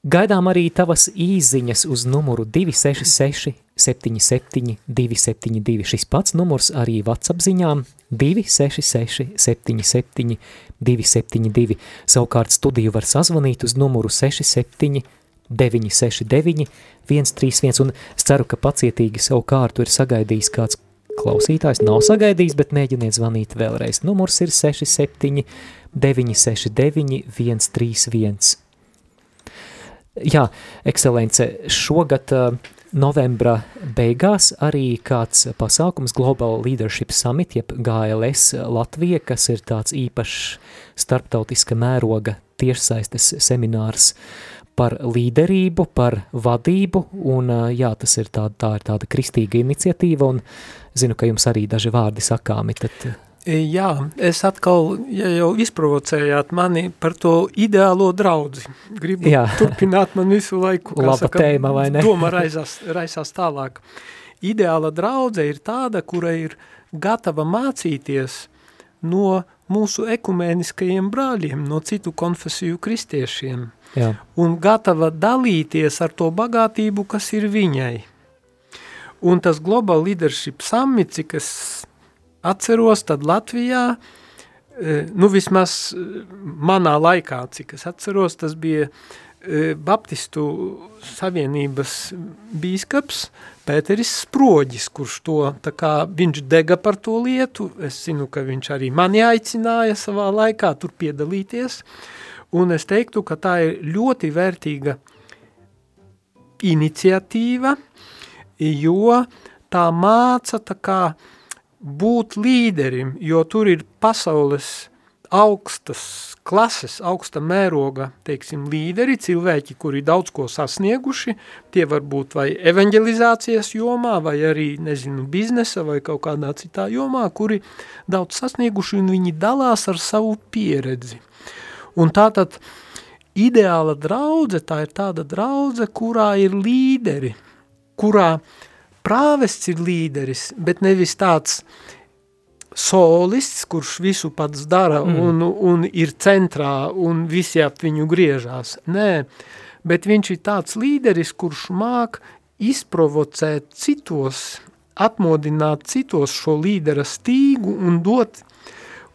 Gaidām arī tavas īziņas uz numuru 266 77 272. Šis pats numurs arī WhatsApp ziņām 266 77 272. Savukārt studiju var sazvanīt uz numuru 67 969 131, un es ceru, ka pacietīgi savu kārtu ir sagaidījis kāds klausītājs, nav sagaidījis, bet mēģiniet zvanīt vēlreiz. Numurs ir 67 969 131. Jā, ekscelence, šogad uh, novembra beigās arī kāds pasākums Global Leadership Summit, jeb GLS Latvija, kas ir tāds īpašs starptautiska mēroga tiešsaistes seminārs uh, par līderību, par vadību, un jā, tas ir tā, tā ir tāda kristīga iniciatīva, un zinu, ka jums arī daži vārdi sakāmi, tad... Jā, es atkal, ja jau izprovocējāt mani par to ideālo draudzi, gribu Jā. turpināt man visu laiku, Laba saka, tēma, vai ne? doma raisās, raisās tālāk. Ideāla draudze ir tāda, kura ir gatava mācīties no mūsu ekumēniskajiem brāļiem, no citu konfesiju kristiešiem – Jā. un gatava dalīties ar to bagātību, kas ir viņai. Un tas Global Leadership Summit, cik es atceros, tad Latvijā, e, nu vismaz e, manā laikā, cik es atceros, tas bija e, Baptistu savienības bīskaps Pēteris Sproģis, kurš to, tā kā viņš dega par to lietu, es zinu, ka viņš arī mani aicināja savā laikā tur piedalīties, Un es teiktu, ka tā ir ļoti vērtīga iniciatīva, jo tā māca tā kā būt līderim, jo tur ir pasaules augstas klases, augsta mēroga, teiksim, līderi, cilvēki, kuri daudz ko sasnieguši, tie var būt vai evanģelizācijas jomā, vai arī, nezinu, biznesa vai kaut kādā citā jomā, kuri daudz sasnieguši un viņi dalās ar savu pieredzi. Un tātad ideāla draudze, tā ir tāda draudze, kurā ir līderi, kurā prāvests ir līderis, bet nevis tāds solists, kurš visu pats dara mm. un, un ir centrā un visi ap viņu griežās. Nē, bet viņš ir tāds līderis, kurš māk izprovocēt citos, atmodināt citos šo līdera stīgu un dot,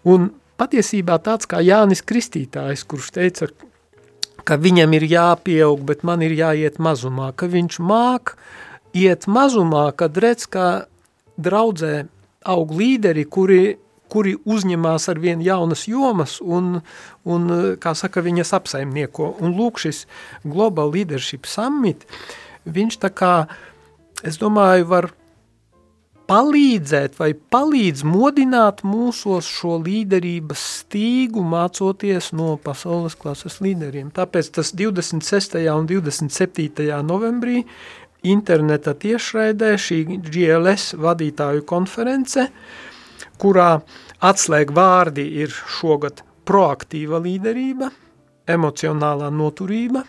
un patiesībā tāds kā Jānis Kristītājs, kurš teica, ka viņam ir jāpieaug, bet man ir jāiet mazumā, ka viņš māk iet mazumā, kad redz, ka draudzē aug līderi, kuri, kuri uzņemās ar vien jaunas jomas un, un, kā saka, viņas apsaimnieko. Un lūk, šis Global Leadership Summit, viņš tā kā, es domāju, var palīdzēt vai palīdz modināt mūsos šo līderības stīgu, mācoties no pasaules klases līderiem. Tāpēc tas 26. un 27. novembrī interneta tiešraidē šī GLS vadītāju konference, kurā atslēg vārdi ir šogad proaktīva līderība, emocionālā noturība,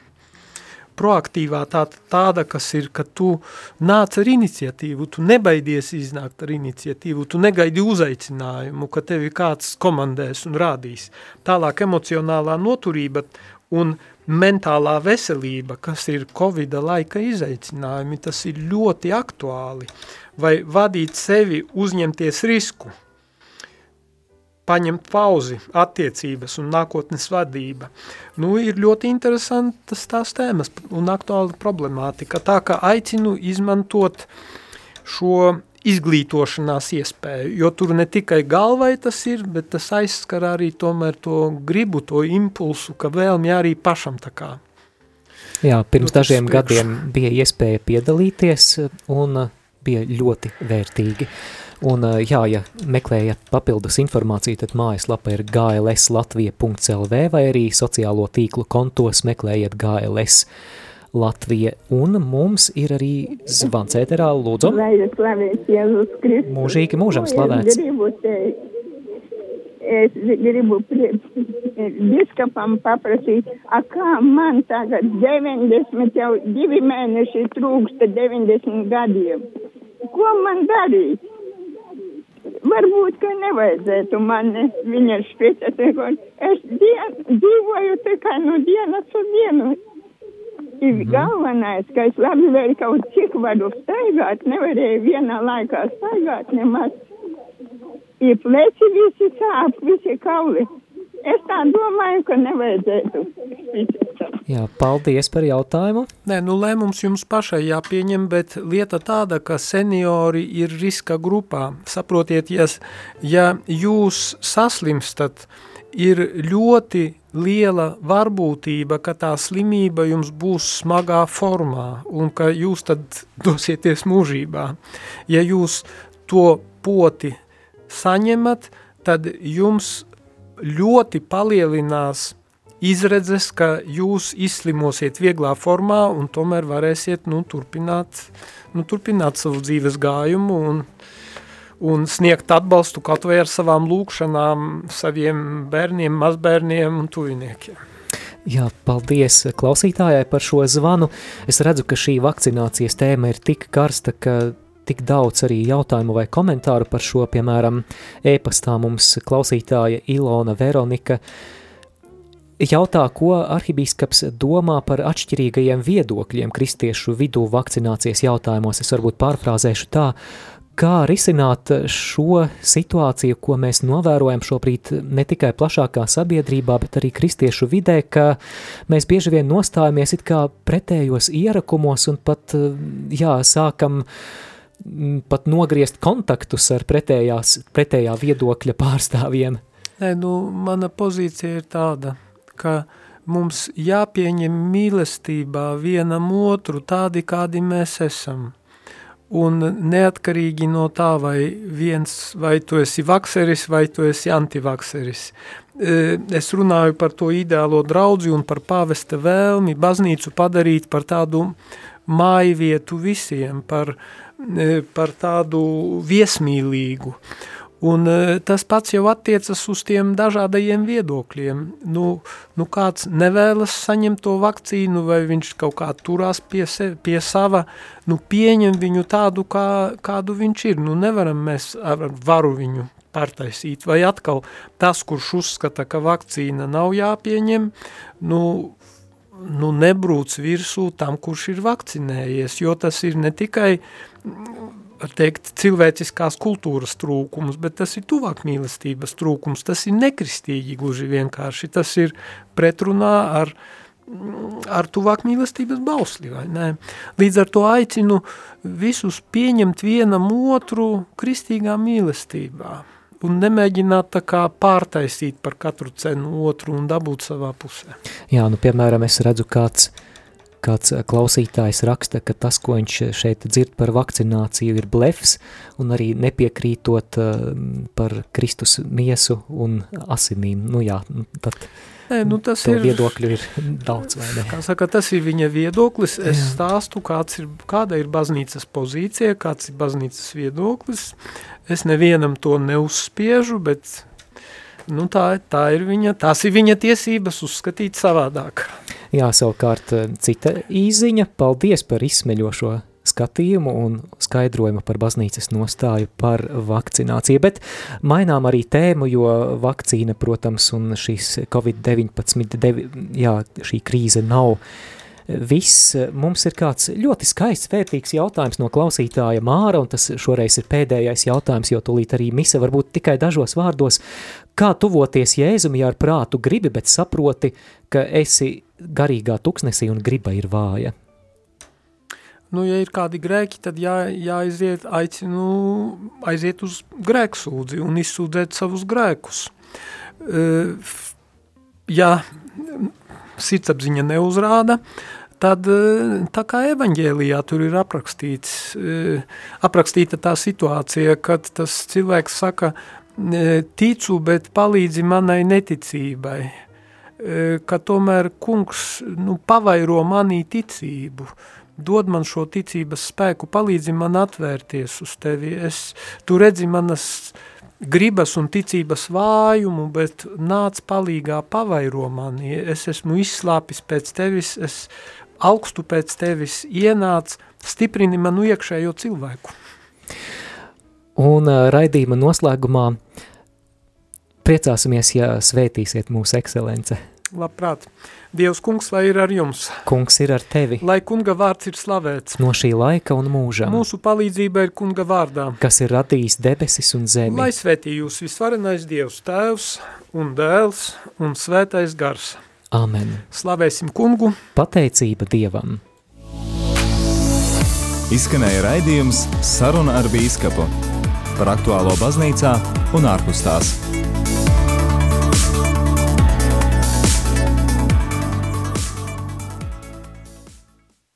proaktīvā tā, tāda, kas ir, ka tu nāc ar iniciatīvu, tu nebaidies iznākt ar iniciatīvu, tu negaidi uzaicinājumu, ka tevi kāds komandēs un rādīs. Tālāk emocionālā noturība un mentālā veselība, kas ir Covida laika izaicinājumi, tas ir ļoti aktuāli. Vai vadīt sevi, uzņemties risku – paņemt pauzi, attiecības un nākotnes vadība. Nu, ir ļoti interesantas tās tēmas un aktuāla problemātika. Tā kā aicinu izmantot šo izglītošanās iespēju, jo tur ne tikai galvai tas ir, bet tas aizskar arī tomēr to gribu, to impulsu, ka vēlmi arī pašam tā kā. Jā, pirms nu, dažiem priekš. gadiem bija iespēja piedalīties un bija ļoti vērtīgi. Uh, Un, jā, ja meklējat papildus informāciju, tad mājaslapa ir glslatvija.lv vai arī sociālo tīklu kontos meklējiet GLS Latvija. Un mums ir arī zvans ēterā, lūdzu. Lai ir slavēts Jēzus Kristus. Mūžīgi mūžam slavēts. Es gribu teikt, es gribu biskupam paprasīt, a kā man tagad 90, jau divi mēneši trūksta 90 gadiem. Ko man darīt? Varbūt, ka nevajadzētu man viņa špieķēt. Es dien, dzīvoju tikai no dienas uz dienu. Ir mm -hmm. galvenais, ka es labi vēl kaut cik varu staigāt, nevarēju vienā laikā staigāt nemaz. Ir pleci visi sāp, visi kauli. Es tā domāju, ka nevajadzētu špieķēt. Jā, paldies par jautājumu. Nē, nu lēmums jums pašai jāpieņem, bet lieta tāda, ka seniori ir riska grupā. Saprotiet, ja, ja jūs saslimstat, ir ļoti liela varbūtība, ka tā slimība jums būs smagā formā un ka jūs tad dosieties mūžībā. Ja jūs to poti saņemat, tad jums ļoti palielinās izredzes, ka jūs izslimosiet vieglā formā un tomēr varēsiet nu, turpināt, nu, turpināt savu dzīves gājumu un, un sniegt atbalstu kaut vai ar savām lūkšanām saviem bērniem, mazbērniem un tuviniekiem. Jā, paldies klausītājai par šo zvanu. Es redzu, ka šī vakcinācijas tēma ir tik karsta, ka tik daudz arī jautājumu vai komentāru par šo, piemēram, e-pastā mums klausītāja Ilona Veronika jautā, ko arhibīskaps domā par atšķirīgajiem viedokļiem kristiešu vidū vakcinācijas jautājumos. Es varbūt pārfrāzēšu tā, kā risināt šo situāciju, ko mēs novērojam šobrīd ne tikai plašākā sabiedrībā, bet arī kristiešu vidē, ka mēs bieži vien nostājamies it kā pretējos ierakumos un pat, jā, sākam uh, pat nogriezt kontaktus ar pretējās, pretējā viedokļa pārstāvjiem? Nē, nu, mana pozīcija ir tāda, ka mums jāpieņem mīlestībā vienam otru tādi, kādi mēs esam. Un neatkarīgi no tā, vai viens, vai tu esi vakseris, vai tu esi antivakseris. E, es runāju par to ideālo draudzi un par pāvesta vēlmi baznīcu padarīt par tādu māju vietu visiem, par E, par tādu viesmīlīgu. Un e, tas pats jau attiecas uz tiem dažādajiem viedokļiem. Nu, nu kāds nevēlas saņemt to vakcīnu, vai viņš kaut kā turās pie, se, pie sava, nu pieņem viņu tādu, kā, kādu viņš ir. Nu nevaram mēs ar varu viņu pārtaisīt. Vai atkal tas, kurš uzskata, ka vakcīna nav jāpieņem, nu nu, nebrūc virsū tam, kurš ir vakcinējies, jo tas ir ne tikai teikt, cilvēciskās kultūras trūkums, bet tas ir tuvāk mīlestības trūkums, tas ir nekristīgi gluži vienkārši, tas ir pretrunā ar, ar tuvāk mīlestības bausli, vai ne? Līdz ar to aicinu visus pieņemt vienam otru kristīgā mīlestībā, un nemēģināt tā kā pārtaisīt par katru cenu otru un dabūt savā pusē. Jā, nu, piemēram, es redzu kāds, kāds klausītājs raksta, ka tas, ko viņš šeit dzird par vakcināciju, ir blefs, un arī nepiekrītot uh, par Kristus miesu un asinīm. Nu jā, tad Nē, nu tas ir, viedokļu ir daudz, vai ne? kā saka, tas ir viņa viedoklis, es stāstu, kāds ir, kāda ir baznīcas pozīcija, kāds ir baznīcas viedoklis, es nevienam to neuzspiežu, bet nu, tā, tā ir viņa, tās ir viņa tiesības uzskatīt savādāk. Jā, savukārt eh, cita īziņa, paldies par izsmeļošo skatījumu un skaidrojumu par baznīcas nostāju par vakcināciju, bet mainām arī tēmu, jo vakcīna, protams, un šīs Covid-19, devi- jā, šī krīze nav viss. Mums ir kāds ļoti skaists, vērtīgs jautājums no klausītāja Māra, un tas šoreiz ir pēdējais jautājums, jo tūlīt arī mise varbūt tikai dažos vārdos. Kā tuvoties Jēzum, ja ar prātu gribi, bet saproti, ka esi garīgā tuksnesī un griba ir vāja? Nu, ja ir kādi grēki, tad jā, jāaiziet, aicinu aiziet uz grēksūdzi un izsūdzēt savus grēkus. F- Ja sirdsapziņa neuzrāda, tad e, tā kā evaņģēlijā tur ir aprakstīts, e, aprakstīta tā situācija, kad tas cilvēks saka, ticu, bet palīdzi manai neticībai, ka tomēr kungs nu, pavairo manī ticību, dod man šo ticības spēku, palīdzi man atvērties uz tevi. Es, tu redzi manas gribas un ticības vājumu, bet nāc palīgā pavairo mani. Es esmu izslāpis pēc tevis, es augstu pēc tevis ienāc, stiprini manu iekšējo cilvēku. Un uh, raidījuma noslēgumā priecāsimies, ja svētīsiet mūsu ekscelence. Labprāt, Dievs kungs, lai ir ar jums, Kungs ir ar tevi lai kunga vārds ir slavēts. no šī laika un mūža, Mūsu palīdzība ir kunga vārdā. kas ir radījis debesis un zemi. Lai svētī jūs visvarenais Dievs tēvs un dēls un svētais gars. Amen. Slavēsim kungu! Pateicība Dievam! Izskanēja raidījums Saruna ar Bīskapu par aktuālo baznīcā un ārpus tās.